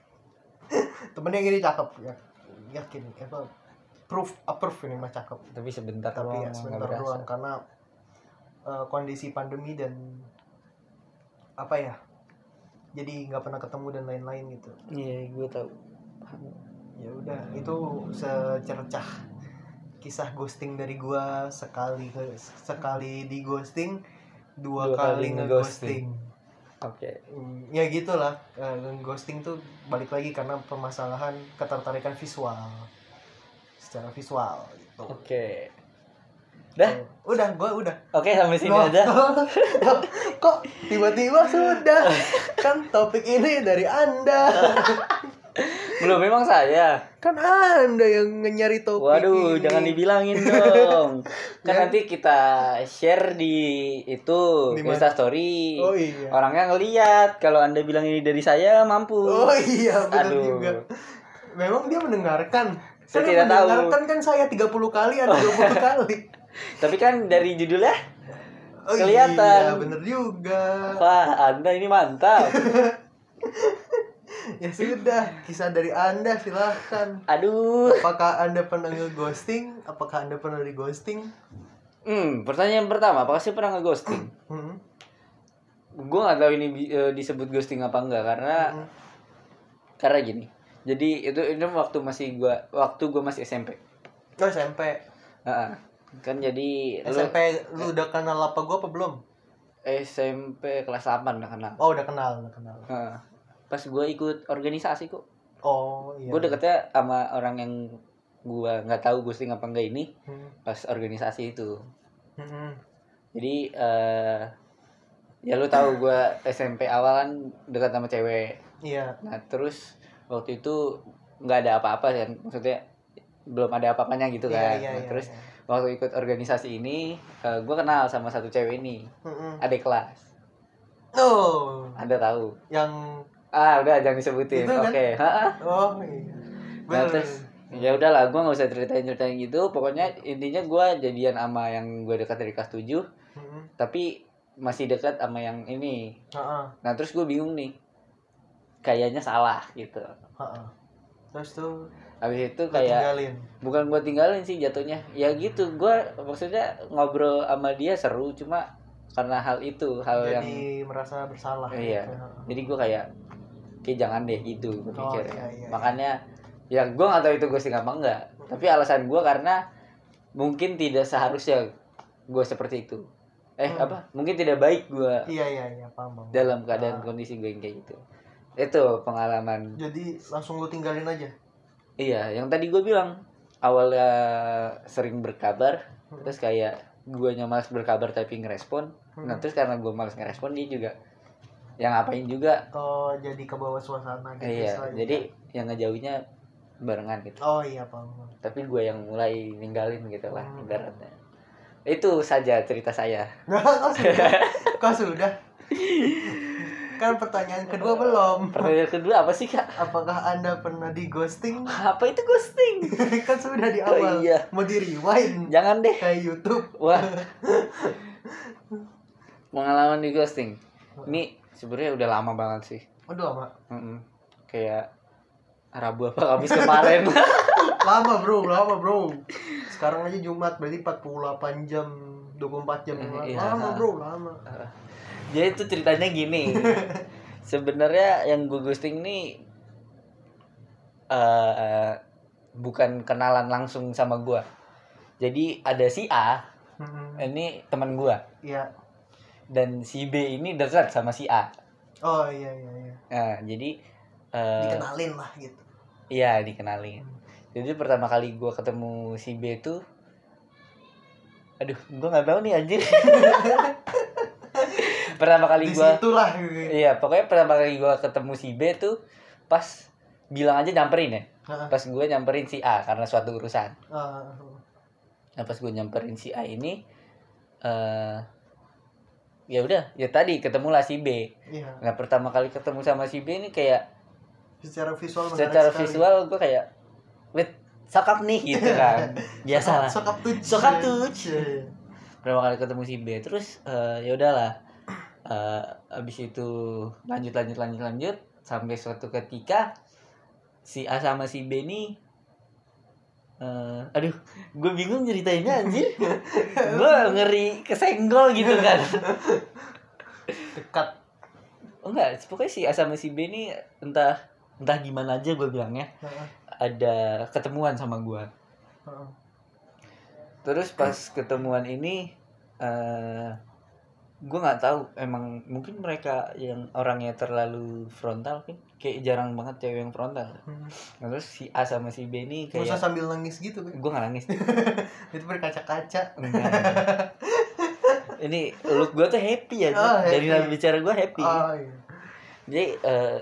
[SPEAKER 2] Temennya gini cakep ya. Yakin apa proof approve ini mah cakep.
[SPEAKER 1] Tapi sebentar
[SPEAKER 2] tapi
[SPEAKER 1] doang,
[SPEAKER 2] ya sebentar doang karena eh, kondisi pandemi dan apa ya jadi nggak pernah ketemu dan lain-lain gitu.
[SPEAKER 1] Iya, gua tahu.
[SPEAKER 2] ya udah itu secercah kisah ghosting dari gua sekali sekali di ghosting dua,
[SPEAKER 1] Dua kali
[SPEAKER 2] kali
[SPEAKER 1] ngeghosting. Oke.
[SPEAKER 2] Hmm, ya gitulah Eh, ghosting tuh balik lagi karena permasalahan ketertarikan visual secara visual gitu
[SPEAKER 1] Oke. Dah.
[SPEAKER 2] udah gua udah
[SPEAKER 1] Oke, sampai sini
[SPEAKER 2] Loh,
[SPEAKER 1] aja.
[SPEAKER 2] kok tiba-tiba sudah kan topik ini dari anda
[SPEAKER 1] Belum memang saya.
[SPEAKER 2] kan anda yang nyari topik
[SPEAKER 1] Waduh,
[SPEAKER 2] ini.
[SPEAKER 1] jangan dibilangin dong. kan
[SPEAKER 2] Ya.
[SPEAKER 1] nanti kita share di itu
[SPEAKER 2] Di mana?
[SPEAKER 1] Insta Story.
[SPEAKER 2] oh iya
[SPEAKER 1] Orangnya ngeliat kalau Anda bilang ini dari saya mampu.
[SPEAKER 2] oh iya benar
[SPEAKER 1] Aduh.
[SPEAKER 2] juga memang dia mendengarkan
[SPEAKER 1] Saya
[SPEAKER 2] Kan
[SPEAKER 1] tidak tahu.
[SPEAKER 2] mendengarkan kan saya 30 kali ada 20 kali
[SPEAKER 1] Tapi kan dari judulnya,
[SPEAKER 2] oh
[SPEAKER 1] Kelihatan.
[SPEAKER 2] iya bener juga
[SPEAKER 1] wah Anda ini mantap.
[SPEAKER 2] ya sudah kisah dari anda silahkan
[SPEAKER 1] Aduh.
[SPEAKER 2] apakah anda pernah ngeghosting apakah anda pernah di ghosting
[SPEAKER 1] Hmm, pertanyaan pertama, apakah sih pernah nge-ghosting?
[SPEAKER 2] hmm.
[SPEAKER 1] Gue gak tahu ini eh, disebut ghosting apa enggak karena
[SPEAKER 2] Hmm.
[SPEAKER 1] karena gini jadi itu ini waktu masih gua waktu gua masih SMP
[SPEAKER 2] Oh SMP.
[SPEAKER 1] Heeh. kan jadi lu
[SPEAKER 2] SMP lu udah kenal apa gua apa belum?
[SPEAKER 1] SMP kelas 8 udah kenal
[SPEAKER 2] Oh udah kenal, udah kenal.
[SPEAKER 1] Heeh. Pas gua ikut organisasi kok
[SPEAKER 2] Oh iya.
[SPEAKER 1] gue deketnya sama orang yang gua nggak tahu ghosting apa enggak ini
[SPEAKER 2] Hmm.
[SPEAKER 1] pas organisasi itu
[SPEAKER 2] Hmm.
[SPEAKER 1] jadi eh ya lu tahu gua SMP awal kan dekat sama cewek
[SPEAKER 2] Iya.
[SPEAKER 1] nah terus waktu itu nggak ada apa-apa kan maksudnya belum ada apa-apanya gitu
[SPEAKER 2] Iya,
[SPEAKER 1] kan
[SPEAKER 2] iya,
[SPEAKER 1] Nah,
[SPEAKER 2] iya,
[SPEAKER 1] terus
[SPEAKER 2] iya.
[SPEAKER 1] waktu ikut organisasi ini eh, gua kenal sama satu cewek ini
[SPEAKER 2] Hmm.
[SPEAKER 1] adik kelas
[SPEAKER 2] Oh,
[SPEAKER 1] anda tahu
[SPEAKER 2] yang
[SPEAKER 1] ah udah jangan disebutin
[SPEAKER 2] Itu
[SPEAKER 1] oke
[SPEAKER 2] kan?
[SPEAKER 1] Ha-ha.
[SPEAKER 2] oh iya.
[SPEAKER 1] Nah, terus ya udahlah gua nggak usah ceritain ceritain gitu pokoknya intinya gua jadian sama yang gue dekat dari kelas 7
[SPEAKER 2] Hmm.
[SPEAKER 1] tapi masih dekat sama yang ini
[SPEAKER 2] Heeh,
[SPEAKER 1] nah terus gue bingung nih kayaknya salah gitu
[SPEAKER 2] heeh. Terus tuh
[SPEAKER 1] habis itu kayak
[SPEAKER 2] tinggalin.
[SPEAKER 1] bukan gue tinggalin sih jatuhnya ya gitu gue maksudnya ngobrol sama dia seru cuma karena hal itu hal yang
[SPEAKER 2] Jadi merasa bersalah.
[SPEAKER 1] iya
[SPEAKER 2] gitu.
[SPEAKER 1] Jadi gue kayak kayak jangan deh gitu gue
[SPEAKER 2] Oh,
[SPEAKER 1] pikir
[SPEAKER 2] iya, iya,
[SPEAKER 1] makanya ya gue nggak tahu itu ghosting apa enggak tapi alasan gue karena mungkin tidak seharusnya gue seperti itu eh
[SPEAKER 2] Hmm.
[SPEAKER 1] apa mungkin tidak baik gue
[SPEAKER 2] Iya iya iya paham paham.
[SPEAKER 1] dalam keadaan
[SPEAKER 2] Ah.
[SPEAKER 1] kondisi gue yang kayak gitu itu pengalaman
[SPEAKER 2] Jadi langsung lu tinggalin aja.
[SPEAKER 1] iya yang tadi gue bilang awalnya sering berkabar
[SPEAKER 2] Hmm.
[SPEAKER 1] terus kayak guanya malas berkabar tapi ngerespon nah
[SPEAKER 2] Hmm.
[SPEAKER 1] terus karena gue malas ngerespon dia juga yang ngapain juga
[SPEAKER 2] Oh jadi ke bawah suasana gitu.
[SPEAKER 1] iya jadi yang ngejauhnya barengan gitu
[SPEAKER 2] Oh iya paham.
[SPEAKER 1] tapi gue yang mulai ninggalin gitu lah
[SPEAKER 2] Hmm.
[SPEAKER 1] ibaratnya itu saja cerita saya
[SPEAKER 2] Kok sudah? Kok sudah? Kan pertanyaan kedua belum.
[SPEAKER 1] pertanyaan kedua apa sih kak
[SPEAKER 2] Apakah Anda pernah di ghosting?
[SPEAKER 1] apa itu ghosting
[SPEAKER 2] kan sudah di
[SPEAKER 1] Oh,
[SPEAKER 2] awal.
[SPEAKER 1] iya.
[SPEAKER 2] Mau di rewind
[SPEAKER 1] jangan deh
[SPEAKER 2] kayak YouTube.
[SPEAKER 1] wah pengalaman di ghosting ini sebenarnya udah lama banget sih
[SPEAKER 2] Aduh lama.
[SPEAKER 1] Mm-mm. kayak Rabu apa habis kemarin
[SPEAKER 2] Lama bro, lama bro. Sekarang aja Jumat berarti 48 jam, 24 jam lalu.
[SPEAKER 1] Iya.
[SPEAKER 2] Lama bro, lama.
[SPEAKER 1] jadi itu ceritanya gini sebenarnya yang gue ghosting ini eh, bukan kenalan langsung sama gue jadi ada si A
[SPEAKER 2] Hmm,
[SPEAKER 1] ini teman gue
[SPEAKER 2] Iya.
[SPEAKER 1] Dan si B ini dekat sama si A
[SPEAKER 2] Oh iya iya iya.
[SPEAKER 1] nah jadi eh,
[SPEAKER 2] Dikenalin lah gitu.
[SPEAKER 1] iya dikenalin jadi pertama kali gue ketemu si B itu aduh gue nggak tahu nih anjir pertama kali
[SPEAKER 2] Di
[SPEAKER 1] gue
[SPEAKER 2] situlah.
[SPEAKER 1] Iya, pokoknya pertama kali gue ketemu si B tuh pas bilang aja nyamperin ya. Pas gue nyamperin si A karena suatu urusan.
[SPEAKER 2] Ah,
[SPEAKER 1] Nah, pas gue nyamperin si A ini eh ya udah, ya tadi ketemulah si B.
[SPEAKER 2] Iya.
[SPEAKER 1] Nah, pertama kali ketemu sama si B ini kayak
[SPEAKER 2] Secara visual
[SPEAKER 1] secara visual gue kayak wait, sokap nih gitu kan. Biasa lah.
[SPEAKER 2] Sokap touch.
[SPEAKER 1] Sokap touch.
[SPEAKER 2] Iya, iya.
[SPEAKER 1] Pertama kali ketemu si B terus eh, ya udahlah. Eh abis itu lanjut lanjut lanjut lanjut sampai suatu ketika si A sama si B ini eh aduh gue bingung ceritainnya anjir gue ngeri kesenggol gitu kan
[SPEAKER 2] Dekat.
[SPEAKER 1] oh enggak pokoknya si A sama si B ini entah entah gimana aja gue bilangnya
[SPEAKER 2] Heeh.
[SPEAKER 1] ada ketemuan sama gue
[SPEAKER 2] Heeh.
[SPEAKER 1] terus pas ketemuan ini eh gue nggak tahu emang mungkin mereka yang orangnya terlalu frontal kan kayak jarang banget cewek yang frontal
[SPEAKER 2] Hmm.
[SPEAKER 1] Nah, terus si A sama si B ini kayak
[SPEAKER 2] sambil nangis gitu kan.
[SPEAKER 1] gue nggak nangis
[SPEAKER 2] Itu berkaca-kaca.
[SPEAKER 1] Ini look gue tuh happy ya
[SPEAKER 2] Oh,
[SPEAKER 1] dari
[SPEAKER 2] happy.
[SPEAKER 1] dalam bicara gue happy
[SPEAKER 2] Oh iya.
[SPEAKER 1] jadi eh,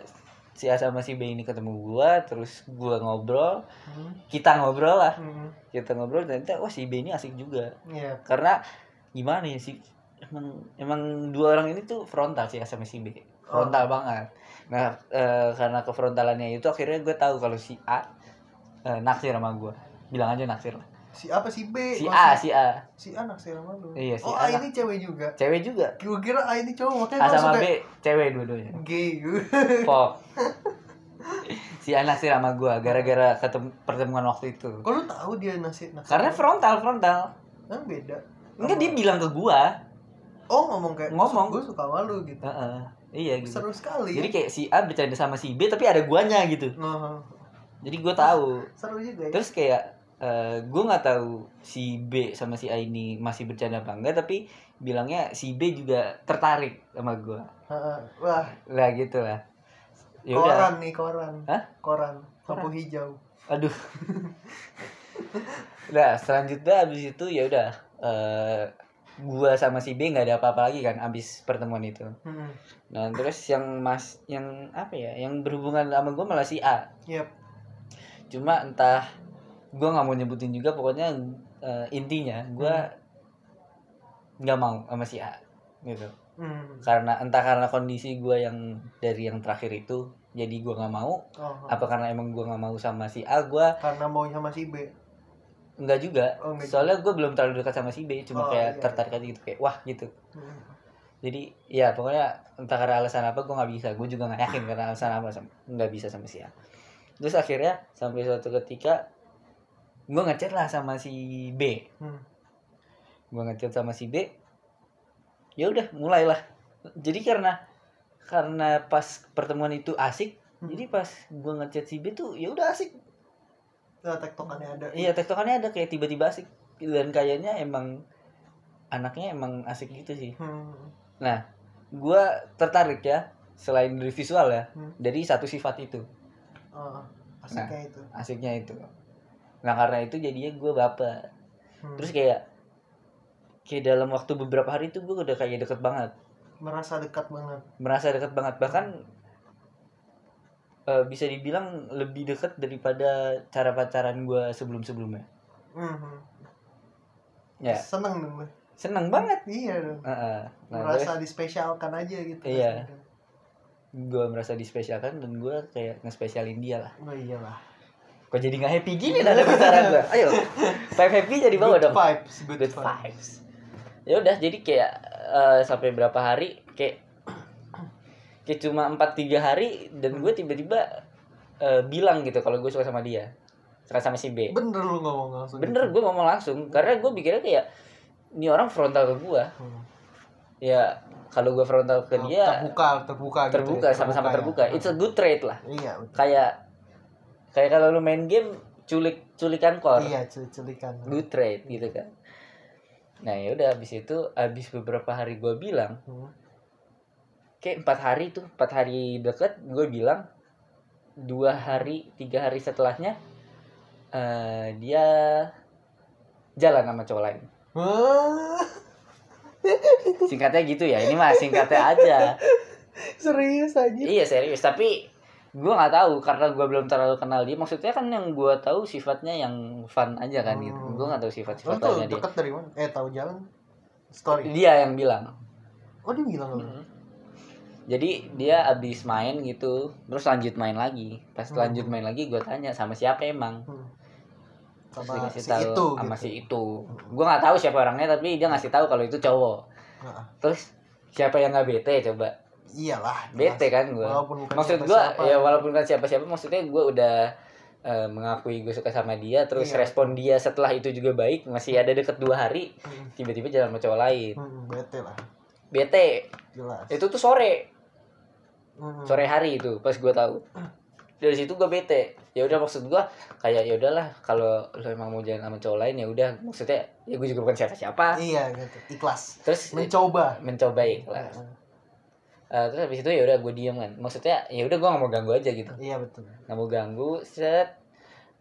[SPEAKER 1] si A sama si B ini ketemu gue terus gue ngobrol
[SPEAKER 2] Hmm.
[SPEAKER 1] kita ngobrol lah
[SPEAKER 2] Hmm.
[SPEAKER 1] kita ngobrol dan ternyata wah si B ini asik juga
[SPEAKER 2] Iya.
[SPEAKER 1] karena gimana ya sih emang emang dua orang ini tuh frontal sih A sama si B frontal banget nah eh, karena kefrontalannya itu akhirnya gue tahu kalau si A eh, naksir sama gue bilang aja naksir lah
[SPEAKER 2] Si apa si B?
[SPEAKER 1] si A si A
[SPEAKER 2] si A naksir sama lu.
[SPEAKER 1] Iya, si
[SPEAKER 2] oh,
[SPEAKER 1] A
[SPEAKER 2] A ini cewek juga.
[SPEAKER 1] cewek juga
[SPEAKER 2] Gue kira A ini cowok makanya
[SPEAKER 1] A sama
[SPEAKER 2] suka
[SPEAKER 1] B cewek dua-duanya
[SPEAKER 2] gay gue.
[SPEAKER 1] pop si A naksir sama gue gara-gara ketemu pertemuan waktu itu
[SPEAKER 2] Kok lu tahu dia naksir naksir?
[SPEAKER 1] karena frontal frontal
[SPEAKER 2] Kan beda.
[SPEAKER 1] enggak dia bilang ke gue
[SPEAKER 2] oh ngomong kayak
[SPEAKER 1] Ngomong.
[SPEAKER 2] gue suka sama lu gitu
[SPEAKER 1] Heeh. Iya gitu.
[SPEAKER 2] Seru sekali
[SPEAKER 1] jadi kayak si A bercanda sama si B tapi ada guanya gitu.
[SPEAKER 2] Oh,
[SPEAKER 1] jadi gue tahu.
[SPEAKER 2] Seru juga ya.
[SPEAKER 1] Terus kayak eh gue nggak tahu si B sama si A ini masih bercanda apa enggak tapi bilangnya si B juga tertarik sama gue
[SPEAKER 2] Heeh. wah.
[SPEAKER 1] Lah gitu lah. Ya udah.
[SPEAKER 2] Koran nih koran.
[SPEAKER 1] Hah?
[SPEAKER 2] koran. Lampu hijau.
[SPEAKER 1] Aduh. Nah, selanjutnya abis itu ya udah eh gua sama si B nggak ada apa-apa lagi kan abis pertemuan itu.
[SPEAKER 2] hmm.
[SPEAKER 1] Nah, terus yang mas yang apa ya? Yang berhubungan sama gua malah si A.
[SPEAKER 2] yep
[SPEAKER 1] Cuma entah gua nggak mau nyebutin juga pokoknya eh, intinya gua nggak mau sama si A gitu.
[SPEAKER 2] hmm.
[SPEAKER 1] Karena entah karena kondisi gua yang dari yang terakhir itu jadi gua nggak mau
[SPEAKER 2] oh,
[SPEAKER 1] apa karena emang gua nggak mau sama si A gua
[SPEAKER 2] karena mau sama si B
[SPEAKER 1] Enggak juga.
[SPEAKER 2] Oh, enggak
[SPEAKER 1] Soalnya gue belum terlalu dekat sama si B, cuma
[SPEAKER 2] Oh,
[SPEAKER 1] kayak
[SPEAKER 2] iya,
[SPEAKER 1] tertarik aja gitu kayak wah gitu.
[SPEAKER 2] Hmm.
[SPEAKER 1] Jadi ya pokoknya entah karena alasan apa gue nggak bisa. Gue juga nggak yakin karena alasan apa sama nggak bisa sama si A. Terus akhirnya sampai suatu ketika gue ngechat lah sama si B.
[SPEAKER 2] Hmm.
[SPEAKER 1] Gue ngechat sama si B. Ya udah mulailah. Jadi karena karena pas pertemuan itu asik,
[SPEAKER 2] Hmm.
[SPEAKER 1] jadi pas gue ngechat si B tuh ya udah asik.
[SPEAKER 2] Nah, tektokannya ada
[SPEAKER 1] Iya tektokannya ada kayak tiba-tiba asik dan kayaknya emang anaknya emang asik gitu sih.
[SPEAKER 2] hmm.
[SPEAKER 1] Nah, gua tertarik ya selain dari visual ya
[SPEAKER 2] Hmm.
[SPEAKER 1] dari satu sifat itu
[SPEAKER 2] oh, asiknya itu
[SPEAKER 1] asiknya itu. Nah karena itu jadinya gua baper.
[SPEAKER 2] Hmm.
[SPEAKER 1] Terus kayak kayak dalam waktu beberapa hari itu gua udah kayak deket banget,
[SPEAKER 2] merasa dekat banget
[SPEAKER 1] merasa deket banget bahkan eh, bisa dibilang lebih dekat daripada cara pacaran gua sebelum-sebelumnya.
[SPEAKER 2] hmm.
[SPEAKER 1] Ya.
[SPEAKER 2] Seneng dong gue
[SPEAKER 1] seneng banget.
[SPEAKER 2] iya dong.
[SPEAKER 1] Heeh. Nah, terus-
[SPEAKER 2] merasa dispesialkan aja gitu.
[SPEAKER 1] Iya. gue merasa dispesialkan dan gue kayak ngespesialin dia lah.
[SPEAKER 2] Oh iyalah
[SPEAKER 1] kok jadi nggak happy gini nada bicara gue ayo. Vibe happy jadi bawa dong.
[SPEAKER 2] vibes good,
[SPEAKER 1] good
[SPEAKER 2] vibes,
[SPEAKER 1] vibes. Ya udah jadi kayak eh, sampai berapa hari kayak kayak cuma empat tiga hari dan gue tiba-tiba eh, bilang gitu kalau gue suka sama dia suka sama si B
[SPEAKER 2] bener lu ngomong langsung
[SPEAKER 1] bener
[SPEAKER 2] gitu.
[SPEAKER 1] gue ngomong langsung karena gue pikirnya kayak ini orang frontal ke gue
[SPEAKER 2] Hmm.
[SPEAKER 1] ya kalau gue frontal ke
[SPEAKER 2] Oh,
[SPEAKER 1] dia
[SPEAKER 2] terbuka terbuka gitu
[SPEAKER 1] terbuka
[SPEAKER 2] ya,
[SPEAKER 1] sama-sama terbuka
[SPEAKER 2] ya.
[SPEAKER 1] it's a good trade lah
[SPEAKER 2] iya betul.
[SPEAKER 1] kayak kayak kalau lu main game culik culikan core
[SPEAKER 2] iya culikan
[SPEAKER 1] good trade gitu kan nah ya udah habis itu habis beberapa hari gue bilang
[SPEAKER 2] Hmm.
[SPEAKER 1] Kayak empat hari tuh empat hari deket gue bilang dua hari tiga hari setelahnya eh dia jalan sama cowok lain singkatnya gitu ya ini mah singkatnya aja
[SPEAKER 2] serius aja
[SPEAKER 1] iya serius tapi gue nggak tahu karena gue belum terlalu kenal dia maksudnya kan yang gue tahu sifatnya yang fun aja kan gitu
[SPEAKER 2] Hmm.
[SPEAKER 1] gue nggak tahu
[SPEAKER 2] tuh
[SPEAKER 1] lainnya dia
[SPEAKER 2] deket dari mana? Eh tahu jalan? Story.
[SPEAKER 1] dia yang bilang
[SPEAKER 2] Oh dia bilang.
[SPEAKER 1] Hmm. Jadi dia abis main gitu terus lanjut main lagi pas
[SPEAKER 2] Hmm.
[SPEAKER 1] lanjut main lagi gue tanya sama siapa emang
[SPEAKER 2] Hmm.
[SPEAKER 1] terus
[SPEAKER 2] Sama
[SPEAKER 1] dikasih
[SPEAKER 2] si
[SPEAKER 1] tahu
[SPEAKER 2] itu
[SPEAKER 1] sama
[SPEAKER 2] gitu.
[SPEAKER 1] si itu gue nggak tahu siapa orangnya tapi dia ngasih tahu kalau itu cowok
[SPEAKER 2] Nah,
[SPEAKER 1] terus siapa yang nggak bete coba
[SPEAKER 2] iyalah. jelas.
[SPEAKER 1] bete kan gue maksud gue ya walaupun kan siapa siapa maksudnya gue udah eh, mengakui gue suka sama dia terus
[SPEAKER 2] Iya.
[SPEAKER 1] respon dia setelah itu juga baik masih ada deket dua hari
[SPEAKER 2] Hmm.
[SPEAKER 1] tiba-tiba jalan sama cowok lain
[SPEAKER 2] Hmm, bete lah.
[SPEAKER 1] bete
[SPEAKER 2] Jelas.
[SPEAKER 1] itu tuh sore
[SPEAKER 2] Hmm.
[SPEAKER 1] Sore hari itu pas gue tahu. Dari situ gue bete. Ya udah maksud gue kayak ya udahlah kalau lo emang mau jalan sama cowok lain ya udah. Maksudnya ya gue juga bukan siapa siapa
[SPEAKER 2] Iya gitu. Ikhlas.
[SPEAKER 1] terus
[SPEAKER 2] Mencoba.
[SPEAKER 1] mencoba ikhlas. Eh, terus habis itu ya udah gue diem kan. Maksudnya ya udah gue gak mau ganggu aja gitu.
[SPEAKER 2] Iya betul.
[SPEAKER 1] nggak mau ganggu set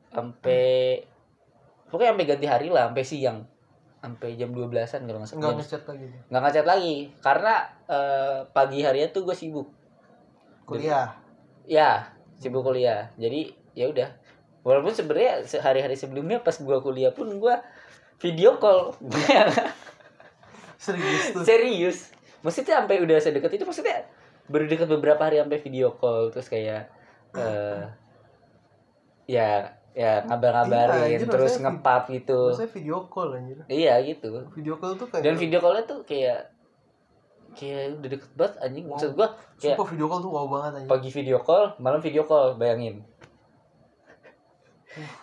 [SPEAKER 1] sampai pokoknya sampai ganti hari lah sampai siang. Sampai jam 12-an kalau nggak salah.
[SPEAKER 2] Enggak
[SPEAKER 1] Jam-
[SPEAKER 2] ngechat lagi.
[SPEAKER 1] nggak ngechat lagi. Karena eh, pagi harinya tuh gue sibuk
[SPEAKER 2] Kuliah.
[SPEAKER 1] ya sibuk kuliah. Jadi ya udah. Walaupun sebenarnya hari-hari sebelumnya pas gue kuliah pun gue video call.
[SPEAKER 2] Serius tuh.
[SPEAKER 1] serius. Maksudnya sampai udah sedekat itu maksudnya baru dekat beberapa hari sampai video call. Terus kayak eh ya ya ngabar-ngabarin
[SPEAKER 2] Iya,
[SPEAKER 1] terus ngepap gitu.
[SPEAKER 2] Maksudnya video call anjir.
[SPEAKER 1] iya gitu.
[SPEAKER 2] Video call tuh kayak
[SPEAKER 1] dan video callnya tuh kayak kayak udah deket banget anjing maksud gua kayak
[SPEAKER 2] Sumpah video call tuh wow banget anjir.
[SPEAKER 1] pagi video call malam video call bayangin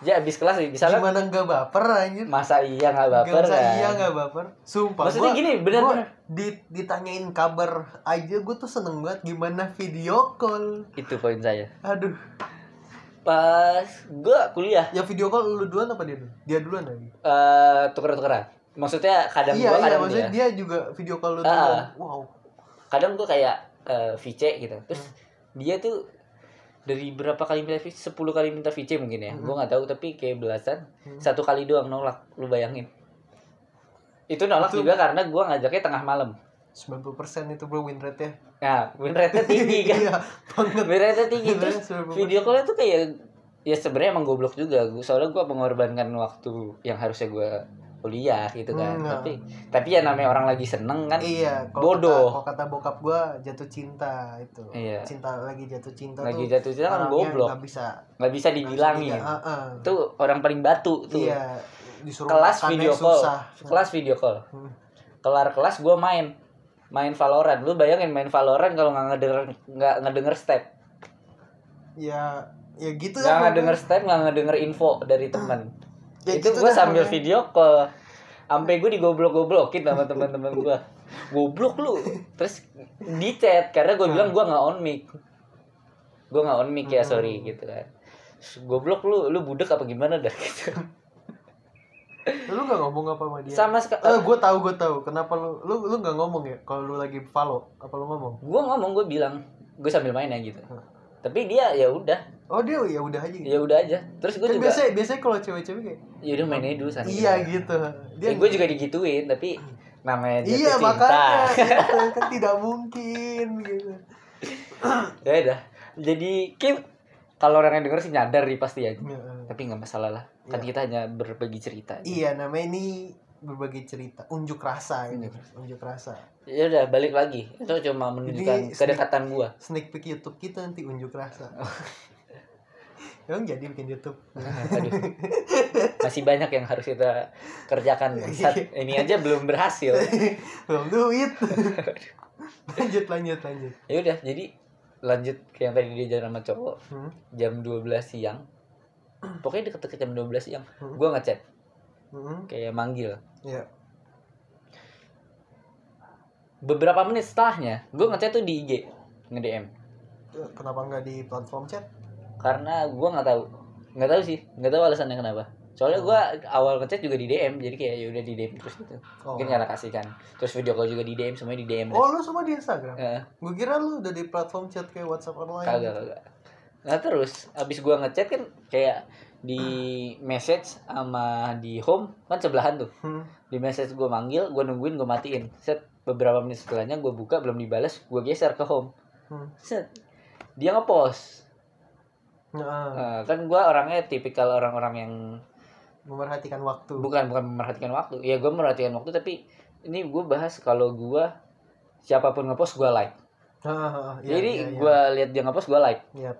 [SPEAKER 1] ya abis kelas nih misalnya
[SPEAKER 2] Gimana nggak baper anjir?
[SPEAKER 1] masa iya nggak baper
[SPEAKER 2] usah
[SPEAKER 1] kan
[SPEAKER 2] iya nggak baper. Sumpah.
[SPEAKER 1] Maksudnya
[SPEAKER 2] gua-
[SPEAKER 1] gini, bener-
[SPEAKER 2] gua
[SPEAKER 1] bener.
[SPEAKER 2] ditanyain kabar aja gue tuh seneng banget gimana video call.
[SPEAKER 1] itu poin saya
[SPEAKER 2] Aduh.
[SPEAKER 1] pas gua kuliah
[SPEAKER 2] Ya video call lu duluan apa dia dulu? Dia duluan lagi.
[SPEAKER 1] eh tuker-tukeran maksudnya kadang
[SPEAKER 2] iya
[SPEAKER 1] gua
[SPEAKER 2] iya
[SPEAKER 1] kadang
[SPEAKER 2] maksudnya
[SPEAKER 1] dia
[SPEAKER 2] dia juga video call lu duluan. Wow.
[SPEAKER 1] kadang gua kayak eh, VC gitu terus
[SPEAKER 2] Hmm.
[SPEAKER 1] dia tuh dari berapa kali minta VC 10 kali minta VC mungkin ya gua nggak tahu tapi kayak belasan
[SPEAKER 2] Hmm.
[SPEAKER 1] satu kali doang nolak lu bayangin itu nolak
[SPEAKER 2] Itu-
[SPEAKER 1] juga karena gua ngajaknya tengah malam
[SPEAKER 2] 90% itu bro win rate ya.
[SPEAKER 1] nah win rate-nya tinggi kan
[SPEAKER 2] Iya, banget.
[SPEAKER 1] win rate-nya tinggi terus
[SPEAKER 2] rate 90%.
[SPEAKER 1] video call tuh kayak ya sebenarnya emang goblok juga soalnya gua mengorbankan waktu yang harusnya gua kuliah gitu kan
[SPEAKER 2] Hmm, nah.
[SPEAKER 1] tapi tapi ya namanya orang lagi seneng kan
[SPEAKER 2] Iya, kalau
[SPEAKER 1] Bodoh.
[SPEAKER 2] Kata, kalau kata bokap gua jatuh cinta itu.
[SPEAKER 1] Iya.
[SPEAKER 2] Cinta lagi jatuh cinta
[SPEAKER 1] lagi
[SPEAKER 2] tuh.
[SPEAKER 1] jatuh cinta kan goblok
[SPEAKER 2] nggak bisa
[SPEAKER 1] nggak bisa dibilangin
[SPEAKER 2] Iya, heeh.
[SPEAKER 1] itu orang paling batu tuh
[SPEAKER 2] Iya, disuruh
[SPEAKER 1] kelas video call
[SPEAKER 2] susah.
[SPEAKER 1] kelas video call
[SPEAKER 2] Hmm.
[SPEAKER 1] kelar kelas gue main main Valorant lu bayangin main Valorant kalau nggak ngedenger nggak ngedenger step
[SPEAKER 2] Ya, ya gitu
[SPEAKER 1] nggak
[SPEAKER 2] ya.
[SPEAKER 1] ngedenger step nggak ngedenger info dari temen
[SPEAKER 2] Ya
[SPEAKER 1] itu
[SPEAKER 2] gitu
[SPEAKER 1] gue sambil
[SPEAKER 2] pokoknya.
[SPEAKER 1] video call sampai gue digoblok-goblokin sama teman-teman gue goblok lu terus di chat karena gue bilang gue nggak on mic gue nggak on mic ya sorry gitu kan goblok lu lu budek apa gimana dah gitu
[SPEAKER 2] Lu gak ngomong apa sama dia?
[SPEAKER 1] sama sekali
[SPEAKER 2] Eh, gue tahu gue tahu. Kenapa lu lu lu gak ngomong ya? Kalau lu lagi follow, apa lu ngomong?
[SPEAKER 1] gue ngomong gue bilang gue sambil main ya gitu
[SPEAKER 2] Hmm.
[SPEAKER 1] tapi dia ya udah
[SPEAKER 2] Oh dia ya udah aja. Gitu.
[SPEAKER 1] ya udah aja terus gue
[SPEAKER 2] Kan
[SPEAKER 1] juga
[SPEAKER 2] biasanya biasanya kalau cewek-cewek kayak
[SPEAKER 1] ya udah main aja dulu sana
[SPEAKER 2] iya gitu.
[SPEAKER 1] dia gue juga digituin tapi namanya jatuh
[SPEAKER 2] Iya
[SPEAKER 1] cinta
[SPEAKER 2] makanya gitu, kan tidak mungkin gitu.
[SPEAKER 1] ya udah jadi Kim kalau orang yang denger sih nyadar nih pasti ya
[SPEAKER 2] Ya,
[SPEAKER 1] tapi nggak masalah lah kan
[SPEAKER 2] Iya.
[SPEAKER 1] kita hanya berbagi cerita
[SPEAKER 2] Iya namanya ini berbagi cerita, unjuk rasa gitu.
[SPEAKER 1] Unjuk
[SPEAKER 2] Unjuk rasa.
[SPEAKER 1] ya udah balik lagi itu cuma menunjukkan
[SPEAKER 2] Jadi,
[SPEAKER 1] kedekatan gua
[SPEAKER 2] Sneak peek YouTube kita nanti unjuk rasa. Emang jadi bikin YouTube.
[SPEAKER 1] Aduh. masih banyak yang harus kita kerjakan Saat ini aja belum berhasil
[SPEAKER 2] Belum duit. lanjut lanjut lanjut.
[SPEAKER 1] ya udah jadi lanjut ke yang tadi dia jalan sama cowok
[SPEAKER 2] Hmm.
[SPEAKER 1] jam 12 siang pokoknya deket-deket jam 12 siang
[SPEAKER 2] Hmm.
[SPEAKER 1] gua ngechat
[SPEAKER 2] Hmm.
[SPEAKER 1] kayak manggil
[SPEAKER 2] Ya.
[SPEAKER 1] beberapa menit setelahnya gue ngechat tuh di IG nge DM
[SPEAKER 2] Kenapa nggak di platform chat?
[SPEAKER 1] Karena gue nggak tahu. Nggak tahu sih. Nggak tahu alasannya kenapa. Soalnya gue awal ngechat juga di DM jadi kayak ya udah di DM terus gitu.
[SPEAKER 2] Oh.
[SPEAKER 1] mungkin karena kasih kan. Terus video call juga di DM semuanya di DM
[SPEAKER 2] Oh lu semua di Instagram?
[SPEAKER 1] Eh,
[SPEAKER 2] Gue kira lu udah di platform chat kayak WhatsApp online.
[SPEAKER 1] kagak kagak. Nah terus abis gue ngechat kan kayak di message sama di home kan sebelahan tuh.
[SPEAKER 2] Hmm.
[SPEAKER 1] di message gue manggil gue nungguin gue matiin. Set beberapa menit setelahnya gue buka belum dibalas gue geser ke home.
[SPEAKER 2] Hmm.
[SPEAKER 1] set. Dia ngepost
[SPEAKER 2] Nah,
[SPEAKER 1] Nah, kan gue orangnya tipikal orang-orang yang
[SPEAKER 2] memerhatikan waktu.
[SPEAKER 1] bukan bukan memerhatikan waktu ya gue memerhatikan waktu tapi ini gue bahas kalau gue siapa pun ngepost gue like
[SPEAKER 2] ah, iya,
[SPEAKER 1] jadi
[SPEAKER 2] iya, iya.
[SPEAKER 1] gue lihat dia ngepost gue like
[SPEAKER 2] Iya.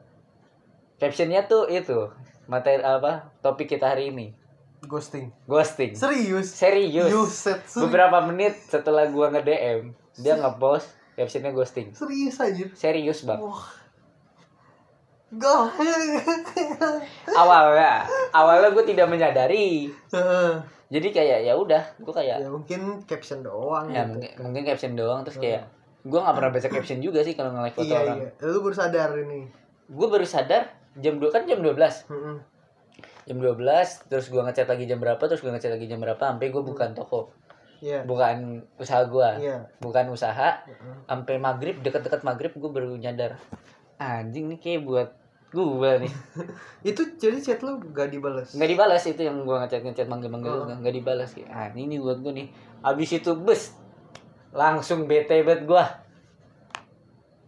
[SPEAKER 1] captionnya tuh itu materi apa topik kita hari ini
[SPEAKER 2] ghosting.
[SPEAKER 1] ghosting
[SPEAKER 2] Serius?
[SPEAKER 1] serius
[SPEAKER 2] Yuset, serius.
[SPEAKER 1] beberapa menit setelah gue nge DM dia ngepost captionnya ghosting
[SPEAKER 2] Serius aja.
[SPEAKER 1] serius bang
[SPEAKER 2] Wah. Gak.
[SPEAKER 1] awalnya awalnya gue tidak menyadari jadi kayak ya udah gue kayak
[SPEAKER 2] ya mungkin caption doang
[SPEAKER 1] ya
[SPEAKER 2] gitu.
[SPEAKER 1] mungkin, mungkin caption doang terus kayak gue nggak pernah baca caption juga sih kalau nge-like foto
[SPEAKER 2] Iya
[SPEAKER 1] orang
[SPEAKER 2] iya. Lu baru sadar ini.
[SPEAKER 1] gue baru sadar jam 2 kan jam 12
[SPEAKER 2] Heeh.
[SPEAKER 1] jam 12 terus gue ngechat lagi jam berapa terus gue ngechat lagi jam berapa sampai gue bukan toko
[SPEAKER 2] Iya.
[SPEAKER 1] bukan usaha gue
[SPEAKER 2] Iya.
[SPEAKER 1] bukan usaha sampai maghrib deket-deket maghrib gue baru nyadar anjing nih kayak buat gue nih
[SPEAKER 2] Itu jadi chat lu gak dibalas.
[SPEAKER 1] nggak dibalas itu yang gue ngechat ngechat manggil manggil
[SPEAKER 2] Oh.
[SPEAKER 1] nggak nggak dibalas ah ini buat gue nih abis itu bus langsung bete bet gue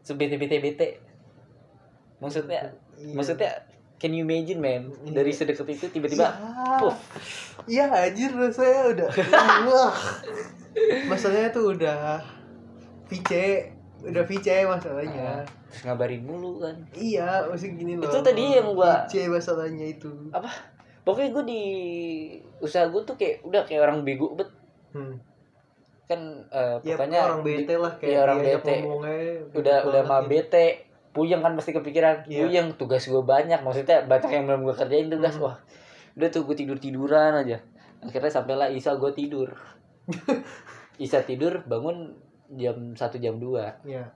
[SPEAKER 1] sebete bete bete maksudnya
[SPEAKER 2] Iya.
[SPEAKER 1] maksudnya can you imagine man
[SPEAKER 2] Iya.
[SPEAKER 1] dari sedekat itu tiba-tiba
[SPEAKER 2] Ya.
[SPEAKER 1] puff
[SPEAKER 2] Iya anjir rasanya udah Wah Masalahnya tuh udah VC Udah VC masalahnya.
[SPEAKER 1] Terus ngabarin mulu kan.
[SPEAKER 2] Iya maksudnya gini loh.
[SPEAKER 1] Itu tadi yang gua-
[SPEAKER 2] VC masalahnya itu.
[SPEAKER 1] Apa? Pokoknya gue di usaha gue tuh kayak udah kayak orang bego bet.
[SPEAKER 2] Hmm.
[SPEAKER 1] kan eh,
[SPEAKER 2] Ya
[SPEAKER 1] pokoknya
[SPEAKER 2] orang bete lah kayak
[SPEAKER 1] iya, orang bete. udah
[SPEAKER 2] gitu
[SPEAKER 1] udah
[SPEAKER 2] banget
[SPEAKER 1] mah bete. Puyeng kan pasti kepikiran
[SPEAKER 2] Iya.
[SPEAKER 1] puyeng tugas gue banyak. Maksudnya banyak yang belum gue kerjain tugas
[SPEAKER 2] Hmm.
[SPEAKER 1] wah. Udah tuh gue tidur tiduran aja. Akhirnya sampailah Isa gue tidur. Isa tidur bangun jam satu jam 2
[SPEAKER 2] Iya.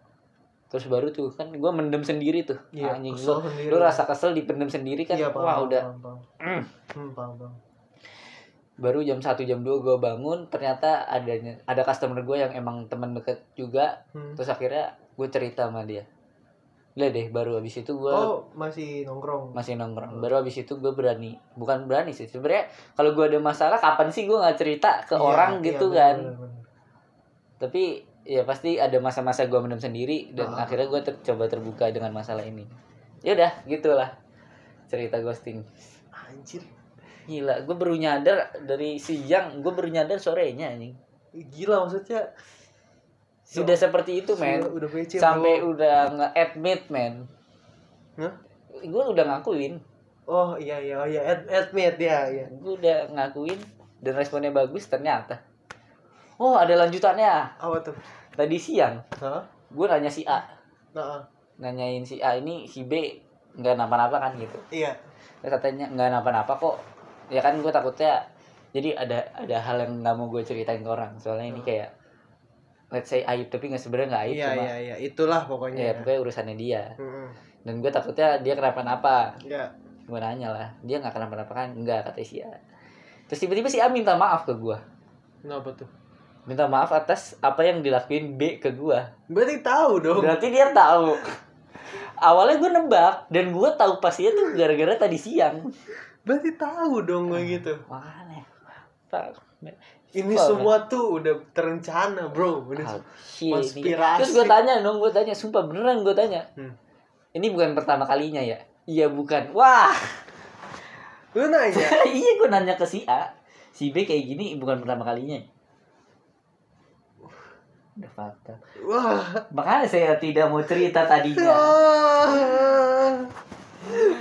[SPEAKER 1] terus baru tuh kan gue mendem sendiri tuh
[SPEAKER 2] Iya,
[SPEAKER 1] anjing lu,
[SPEAKER 2] sendiri.
[SPEAKER 1] lu rasa kesel dipendem sendiri kan
[SPEAKER 2] Iya, paham,
[SPEAKER 1] wah
[SPEAKER 2] paham,
[SPEAKER 1] udah
[SPEAKER 2] paham, paham.
[SPEAKER 1] Mm.
[SPEAKER 2] Hmm, paham, paham.
[SPEAKER 1] baru jam 1 jam 2 gue bangun ternyata adanya ada customer gue yang emang teman deket juga
[SPEAKER 2] Hmm.
[SPEAKER 1] terus akhirnya gue cerita sama dia Lihat deh baru habis itu gue
[SPEAKER 2] Oh, masih nongkrong.
[SPEAKER 1] masih nongkrong baru habis itu gue berani bukan berani sih sebenarnya kalau gue ada masalah kapan sih gue nggak cerita ke
[SPEAKER 2] Iya,
[SPEAKER 1] orang
[SPEAKER 2] iya,
[SPEAKER 1] gitu
[SPEAKER 2] bener,
[SPEAKER 1] kan
[SPEAKER 2] bener, bener.
[SPEAKER 1] tapi ya pasti ada masa-masa gue mendem sendiri dan
[SPEAKER 2] Ah.
[SPEAKER 1] akhirnya gue ter- coba terbuka dengan masalah ini ya udah gitulah cerita ghosting
[SPEAKER 2] Anjir.
[SPEAKER 1] gila gue baru nyadar dari siang gue baru nyadar sorenya anjing
[SPEAKER 2] Gila maksudnya.
[SPEAKER 1] sudah seperti itu men
[SPEAKER 2] Udah
[SPEAKER 1] sampai
[SPEAKER 2] bro.
[SPEAKER 1] udah nge-admit men
[SPEAKER 2] Hah?
[SPEAKER 1] gue udah ngakuin
[SPEAKER 2] Oh iya iya oh, iya ad admit ya iya.
[SPEAKER 1] gue udah ngakuin dan responnya bagus ternyata oh ada lanjutannya
[SPEAKER 2] Apa tuh?
[SPEAKER 1] tadi siang
[SPEAKER 2] Hah?
[SPEAKER 1] gue nanya si A
[SPEAKER 2] Nah,
[SPEAKER 1] nanyain si A ini si B nggak napa-napa kan gitu
[SPEAKER 2] iya.
[SPEAKER 1] Terus katanya nggak napa-napa kok ya kan gue takutnya jadi ada ada hal yang nggak mau gue ceritain ke orang soalnya ini kayak let's say aib tapi nggak sebenarnya nggak aib
[SPEAKER 2] Iya
[SPEAKER 1] cuma
[SPEAKER 2] iya iya, itulah pokoknya.
[SPEAKER 1] ya pokoknya urusannya dia
[SPEAKER 2] Mm-mm.
[SPEAKER 1] dan gue takutnya dia kenapa-napa
[SPEAKER 2] Iya.
[SPEAKER 1] gue nanya lah dia nggak kenapa-napa kan enggak kata si A terus tiba-tiba si A minta maaf ke gue
[SPEAKER 2] Kenapa tuh?
[SPEAKER 1] Minta maaf atas apa yang dilakuin B ke gue
[SPEAKER 2] Berarti tahu dong.
[SPEAKER 1] berarti dia tahu awalnya gue nebak dan gue tahu pastinya tuh gara-gara tadi siang
[SPEAKER 2] Berarti tahu dong gue gitu.
[SPEAKER 1] makanya man.
[SPEAKER 2] Ini
[SPEAKER 1] Fuck,
[SPEAKER 2] semua tuh udah terencana, bro. Udah se-
[SPEAKER 1] shit,
[SPEAKER 2] konspirasi.
[SPEAKER 1] Terus gue tanya dong, gue tanya, sumpah beneran gue tanya.
[SPEAKER 2] Hmm.
[SPEAKER 1] Ini bukan pertama kalinya ya? Iya bukan. Wah,
[SPEAKER 2] Lu nanya.
[SPEAKER 1] iya gue nanya ke si A, si B kayak gini bukan pertama kalinya. Udah fakta.
[SPEAKER 2] Wah.
[SPEAKER 1] Makanya saya tidak mau cerita tadinya.
[SPEAKER 2] Ah.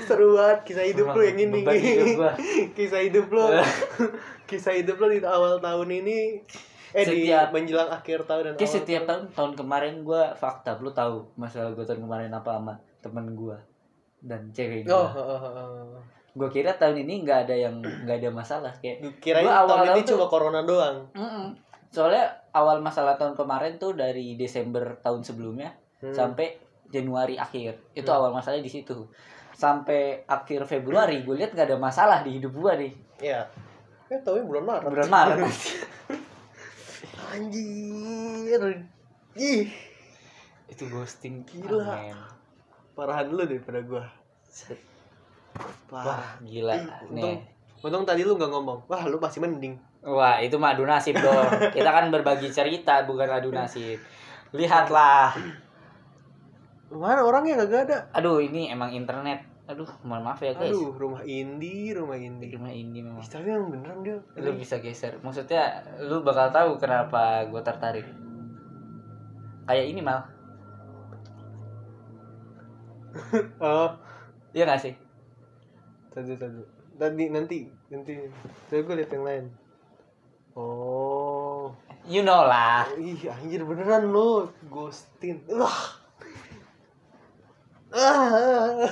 [SPEAKER 2] Seru banget kisah hidup lu yang ini.
[SPEAKER 1] Hidup
[SPEAKER 2] kisah hidup lu. kisah hidup lu di awal tahun ini eh
[SPEAKER 1] Setiap-
[SPEAKER 2] di menjelang akhir tahun dan
[SPEAKER 1] Kayak
[SPEAKER 2] awal
[SPEAKER 1] setiap tahun tahun kemarin gue fakta, lu tahu masalah gue tahun kemarin apa sama temen gue dan cewek gue.
[SPEAKER 2] Oh, oh, oh, oh.
[SPEAKER 1] Gue kira tahun ini nggak ada yang nggak ada masalah kayak Gua
[SPEAKER 2] tahun ini
[SPEAKER 1] awal-awal tuh-
[SPEAKER 2] cuma corona doang.
[SPEAKER 1] Mm-mm. Soalnya awal masalah tahun kemarin tuh dari Desember tahun sebelumnya
[SPEAKER 2] Hmm.
[SPEAKER 1] sampai Januari akhir. Itu
[SPEAKER 2] Hmm.
[SPEAKER 1] awal masalahnya di situ. Sampai akhir Februari gue lihat nggak ada masalah di hidup gue nih.
[SPEAKER 2] Iya. Eh, tahu bulan Maret.
[SPEAKER 1] Bulan Maret.
[SPEAKER 2] Anjir. Ih,
[SPEAKER 1] itu ghosting
[SPEAKER 2] Gila.
[SPEAKER 1] Ah, men.
[SPEAKER 2] parahan lu daripada gua.
[SPEAKER 1] Wah, gila.
[SPEAKER 2] Ih, untung,
[SPEAKER 1] Nih.
[SPEAKER 2] untung tadi lu nggak ngomong. Wah, lu masih mending.
[SPEAKER 1] Wah, itu mah adu nasib dong. Kita kan berbagi cerita bukan adu nasib. Lihatlah.
[SPEAKER 2] Mana orangnya kagak ada?
[SPEAKER 1] Aduh, ini emang internet. Aduh, mohon maaf ya guys.
[SPEAKER 2] Aduh, rumah indie, rumah indie.
[SPEAKER 1] Cuma ini memang.
[SPEAKER 2] Ih, tapi yang beneran dia.
[SPEAKER 1] lu bisa geser maksudnya lu bakal tahu kenapa gue tertarik kayak ini mal
[SPEAKER 2] Oh,
[SPEAKER 1] iya gak sih
[SPEAKER 2] tadi tadi. Tadi nanti nanti. Tadi gue liat yang lain. Oh.
[SPEAKER 1] you know lah
[SPEAKER 2] Ih, anjir beneran lo ghostin. Wah. Ah.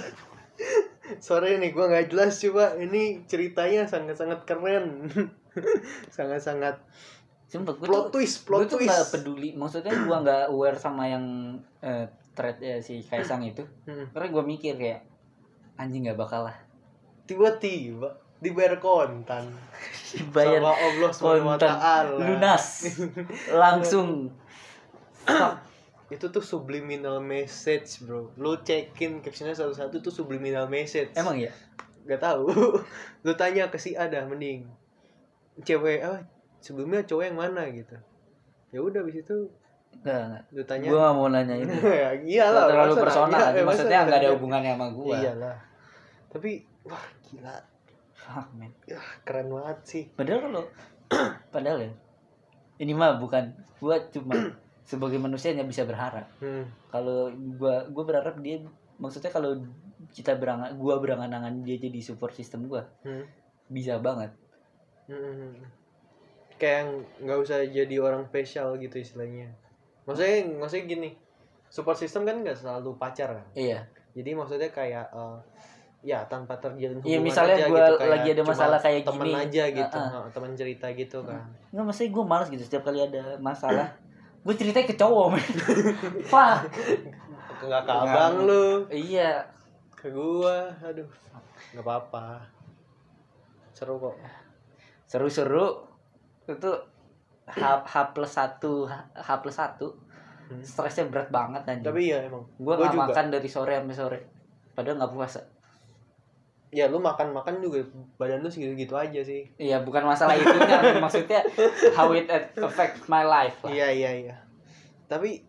[SPEAKER 2] Sorry nih, gua nggak jelas coba. Ini ceritanya sangat-sangat keren. Sangat-sangat
[SPEAKER 1] sumpah gue
[SPEAKER 2] plot
[SPEAKER 1] tuh
[SPEAKER 2] twist,
[SPEAKER 1] gue
[SPEAKER 2] plot
[SPEAKER 1] tuh
[SPEAKER 2] twist.
[SPEAKER 1] gak peduli maksudnya gue gak aware sama yang eh, thread ya, si Kaisang itu
[SPEAKER 2] Hmm.
[SPEAKER 1] karena gue mikir kayak anjing gak bakal lah
[SPEAKER 2] Tiba-tiba dibayar kontan
[SPEAKER 1] bayar
[SPEAKER 2] sama Allah taala.
[SPEAKER 1] lunas langsung.
[SPEAKER 2] Itu tuh subliminal message, Bro. Lu cekin captionnya satu-satu tuh subliminal message.
[SPEAKER 1] emang ya
[SPEAKER 2] Gak tahu. Lu tanya ke si A dah mending. Cewek ah sebelumnya cowok yang mana gitu. Ya udah habis itu
[SPEAKER 1] Enggak, enggak.
[SPEAKER 2] lu tanya.
[SPEAKER 1] Gue gak mau nanya itu.
[SPEAKER 2] ya, iyalah.
[SPEAKER 1] Terlalu personal.
[SPEAKER 2] masa
[SPEAKER 1] Maksudnya nggak ada hubungannya sama gue.
[SPEAKER 2] Iyalah. Tapi wah gila.
[SPEAKER 1] Fuck, man.
[SPEAKER 2] Wah, keren banget sih.
[SPEAKER 1] Padahal kalau padahal ya. Ini mah bukan gua cuma sebagai manusia hanya bisa berharap.
[SPEAKER 2] Hmm.
[SPEAKER 1] Kalau gua gua berharap dia maksudnya kalau kita berangan gua berangan-angan dia jadi support system gua
[SPEAKER 2] Hmm.
[SPEAKER 1] bisa banget.
[SPEAKER 2] Hmm. Kayak yang nggak usah jadi orang spesial gitu istilahnya. Maksudnya maksudnya gini. support system kan nggak selalu pacar kan
[SPEAKER 1] iya
[SPEAKER 2] jadi maksudnya kayak eh, ya tanpa terjalin
[SPEAKER 1] Iya,
[SPEAKER 2] hubungan
[SPEAKER 1] misalnya
[SPEAKER 2] aja
[SPEAKER 1] gua
[SPEAKER 2] gitu, kayak
[SPEAKER 1] lagi ada masalah kayak
[SPEAKER 2] temen
[SPEAKER 1] gini.
[SPEAKER 2] aja gitu
[SPEAKER 1] Ah,
[SPEAKER 2] Heeh, temen cerita gitu kan.
[SPEAKER 1] Nggak maksudnya gue malas gitu setiap kali ada masalah. Gue ceritanya ke cowok men. Fuck.
[SPEAKER 2] Nggak ke abang lu.
[SPEAKER 1] Iya.
[SPEAKER 2] Ke gua aduh nggak apa-apa. Seru kok.
[SPEAKER 1] Seru-seru. Itu H, H plus satu H, plus satu.
[SPEAKER 2] Hmm.
[SPEAKER 1] stresnya berat banget dan
[SPEAKER 2] tapi ya emang.
[SPEAKER 1] Gue
[SPEAKER 2] gua
[SPEAKER 1] nggak
[SPEAKER 2] juga.
[SPEAKER 1] makan dari sore sampai sore. Padahal nggak puasa
[SPEAKER 2] ya lu makan makan juga badan lu segitu gitu aja sih.
[SPEAKER 1] Iya bukan masalah itunya maksudnya how it affect my life lah.
[SPEAKER 2] iya iya iya. Tapi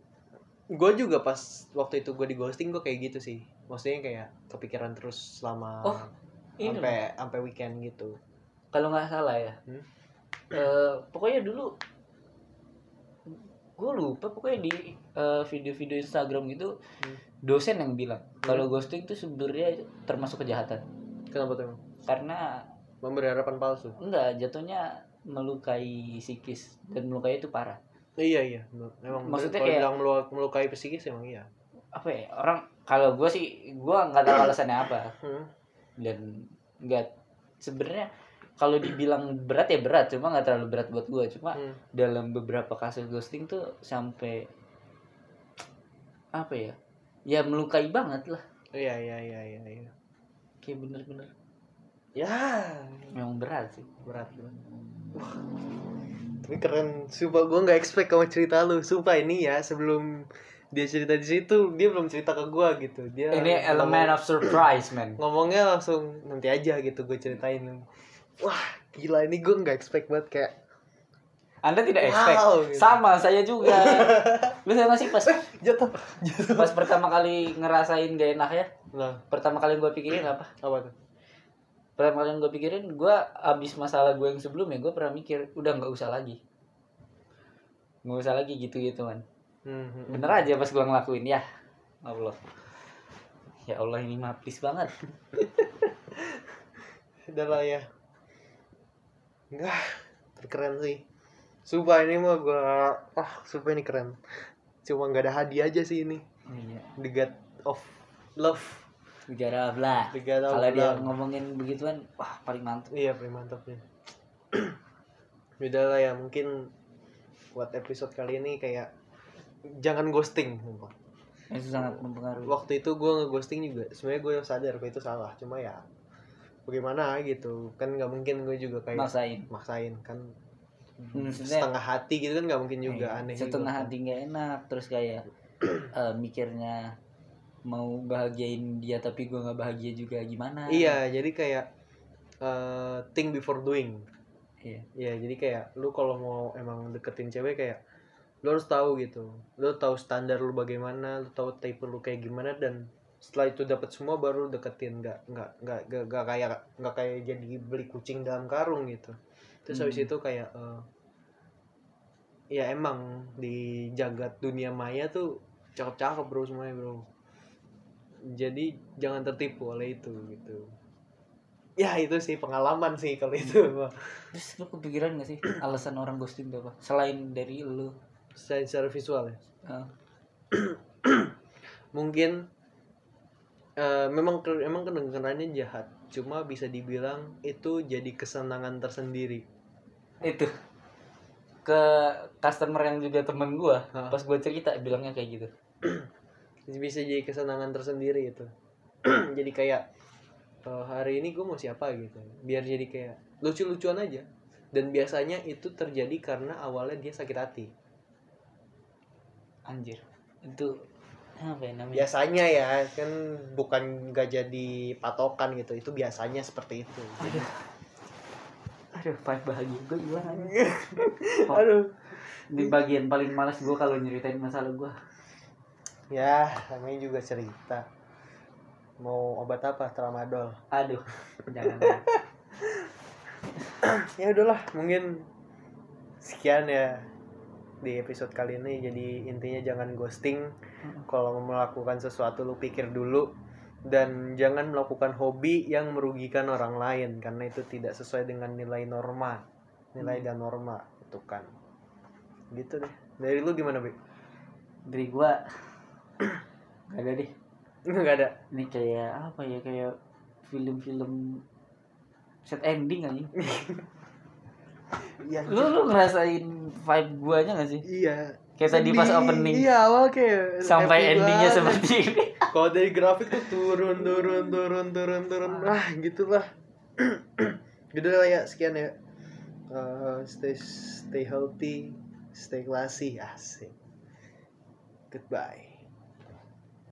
[SPEAKER 2] gue juga pas waktu itu gue di ghosting gue kayak gitu sih. Maksudnya kayak kepikiran terus selama
[SPEAKER 1] Oh,
[SPEAKER 2] sampai sampai weekend gitu.
[SPEAKER 1] Kalau nggak salah ya.
[SPEAKER 2] Hmm?
[SPEAKER 1] Eh, pokoknya dulu gue lupa pokoknya di eh, video-video Instagram gitu
[SPEAKER 2] Hmm.
[SPEAKER 1] dosen yang bilang kalau ghosting itu sebenarnya termasuk kejahatan
[SPEAKER 2] kenapa tuh
[SPEAKER 1] karena
[SPEAKER 2] memberi harapan palsu?
[SPEAKER 1] Enggak jatuhnya melukai psikis dan melukai itu parah.
[SPEAKER 2] Iya iya. Emang
[SPEAKER 1] Maksudnya
[SPEAKER 2] kalau
[SPEAKER 1] kayak-
[SPEAKER 2] bilang melu- melukai psikis emang iya.
[SPEAKER 1] Apa ya orang kalau gue sih gue nggak tahu alasannya apa.
[SPEAKER 2] Hmm.
[SPEAKER 1] dan nggak sebenarnya kalau dibilang berat ya berat cuma nggak terlalu berat buat gue cuma
[SPEAKER 2] Hmm.
[SPEAKER 1] dalam beberapa kasus ghosting tuh sampai apa ya ya melukai banget lah.
[SPEAKER 2] Iya iya iya iya iya
[SPEAKER 1] kayak bener-bener.
[SPEAKER 2] Ya.
[SPEAKER 1] Memang berat sih
[SPEAKER 2] berat berat Wah. tapi keren. Sumpah gue nggak expect kamu cerita lu. Sumpah ini ya sebelum dia cerita di situ dia belum cerita ke gue gitu. Dia
[SPEAKER 1] ini elemen of surprise man.
[SPEAKER 2] ngomongnya langsung nanti aja gitu gue ceritain. Wah gila ini gue nggak expect banget. Kayak
[SPEAKER 1] anda tidak expect.
[SPEAKER 2] Wow, gitu.
[SPEAKER 1] sama saya juga. Lu saya masih pas
[SPEAKER 2] jatuh. Jatuh.
[SPEAKER 1] pas pertama kali ngerasain gak enak ya?
[SPEAKER 2] Nah.
[SPEAKER 1] Pertama kali gue pikirin apa?
[SPEAKER 2] Apa tuh?
[SPEAKER 1] Pertama kali gue pikirin gue abis masalah gue yang sebelumnya gue pernah mikir udah nggak usah lagi. Nggak usah lagi gitu gituan
[SPEAKER 2] hmm, hmm, hmm.
[SPEAKER 1] bener aja pas gue ngelakuin ya Allah. Ya Allah ini mah please banget.
[SPEAKER 2] Udah lah ya. Nggak, keren sih Sumpah ini mah gue Ah sumpah ini keren. Cuma nggak ada hadiah aja sih ini.
[SPEAKER 1] Iya.
[SPEAKER 2] The God of Love. The God of
[SPEAKER 1] kalau dia
[SPEAKER 2] Love.
[SPEAKER 1] ngomongin begituan wah paling mantep.
[SPEAKER 2] Iya paling mantap Udah lah ya mungkin Buat episode kali ini kayak Jangan ghosting sumpah.
[SPEAKER 1] itu sangat mempengaruhi.
[SPEAKER 2] Waktu itu gue nge-ghosting juga sebenarnya gue sadar gue itu salah Cuma ya Bagaimana gitu. Kan nggak mungkin gue juga kayak
[SPEAKER 1] maksain.
[SPEAKER 2] Maksain kan
[SPEAKER 1] Maksudnya-
[SPEAKER 2] Setengah hati gitu kan nggak mungkin juga
[SPEAKER 1] Iya,
[SPEAKER 2] aneh
[SPEAKER 1] setengah
[SPEAKER 2] juga.
[SPEAKER 1] hati nggak enak terus kayak eh, mikirnya mau bahagiain dia tapi gue nggak bahagia juga gimana
[SPEAKER 2] Iya, jadi kayak eh think before doing.
[SPEAKER 1] iya
[SPEAKER 2] Iya, jadi kayak lu kalau mau emang deketin cewek kayak lu harus tahu gitu. Lu tahu standar lu bagaimana, lu tahu tipe lu kayak gimana dan setelah itu dapat semua baru deketin nggak nggak nggak nggak kayak nggak kayak jadi beli kucing dalam karung gitu. Terus habis
[SPEAKER 1] Hmm.
[SPEAKER 2] itu kayak eh, ya emang di jagat dunia maya tuh cakep-cakep bro semuanya bro. Jadi jangan tertipu oleh itu gitu. Ya itu sih pengalaman sih kalau itu mah.
[SPEAKER 1] terus lu kepikiran gak sih alasan orang ghosting apa selain dari lu
[SPEAKER 2] Secara, secara visual ya.
[SPEAKER 1] eh,
[SPEAKER 2] Mungkin eh, memang emang kedengarannya jahat. Cuma bisa dibilang itu jadi kesenangan tersendiri.
[SPEAKER 1] Itu. Ke customer yang juga temen gue pas gue cerita bilangnya kayak gitu.
[SPEAKER 2] Bisa jadi kesenangan tersendiri itu. jadi kayak eh, hari ini gue mau siapa? gitu. Biar jadi kayak lucu-lucuan aja. Dan biasanya itu terjadi karena awalnya dia sakit hati.
[SPEAKER 1] anjir. Itu apa ya namanya?
[SPEAKER 2] biasanya ya kan bukan gak jadi patokan gitu. Itu biasanya seperti itu.
[SPEAKER 1] Aduh aduh paling bahagia gue gimana? Nih?
[SPEAKER 2] aduh.
[SPEAKER 1] di bagian paling malas gue kalau nyeritain masalah gue
[SPEAKER 2] ya namanya juga cerita. Mau obat apa? Tramadol.
[SPEAKER 1] Aduh jangan.
[SPEAKER 2] Ya udahlah mungkin sekian ya di episode kali ini. Jadi intinya jangan ghosting. Kalau mau melakukan sesuatu lu pikir dulu dan jangan melakukan hobi yang merugikan orang lain karena itu tidak sesuai dengan nilai norma nilai dan norma itu kan gitu deh dari lu gimana Bi?
[SPEAKER 1] dari gue Gak ada deh.
[SPEAKER 2] nggak ada
[SPEAKER 1] Ini kayak apa ya kayak film-film set ending aja.
[SPEAKER 2] iya
[SPEAKER 1] Lu lu ngerasain vibe guanya gak sih?
[SPEAKER 2] iya
[SPEAKER 1] Kayak tadi pas opening.
[SPEAKER 2] iya awal kayak
[SPEAKER 1] Sampai endingnya seperti ini.
[SPEAKER 2] Kalau dari grafik tuh turun turun turun turun turun. Ah. Gitulah. Gitu lah ya sekian ya. Eh, stay stay healthy stay classy asik. Goodbye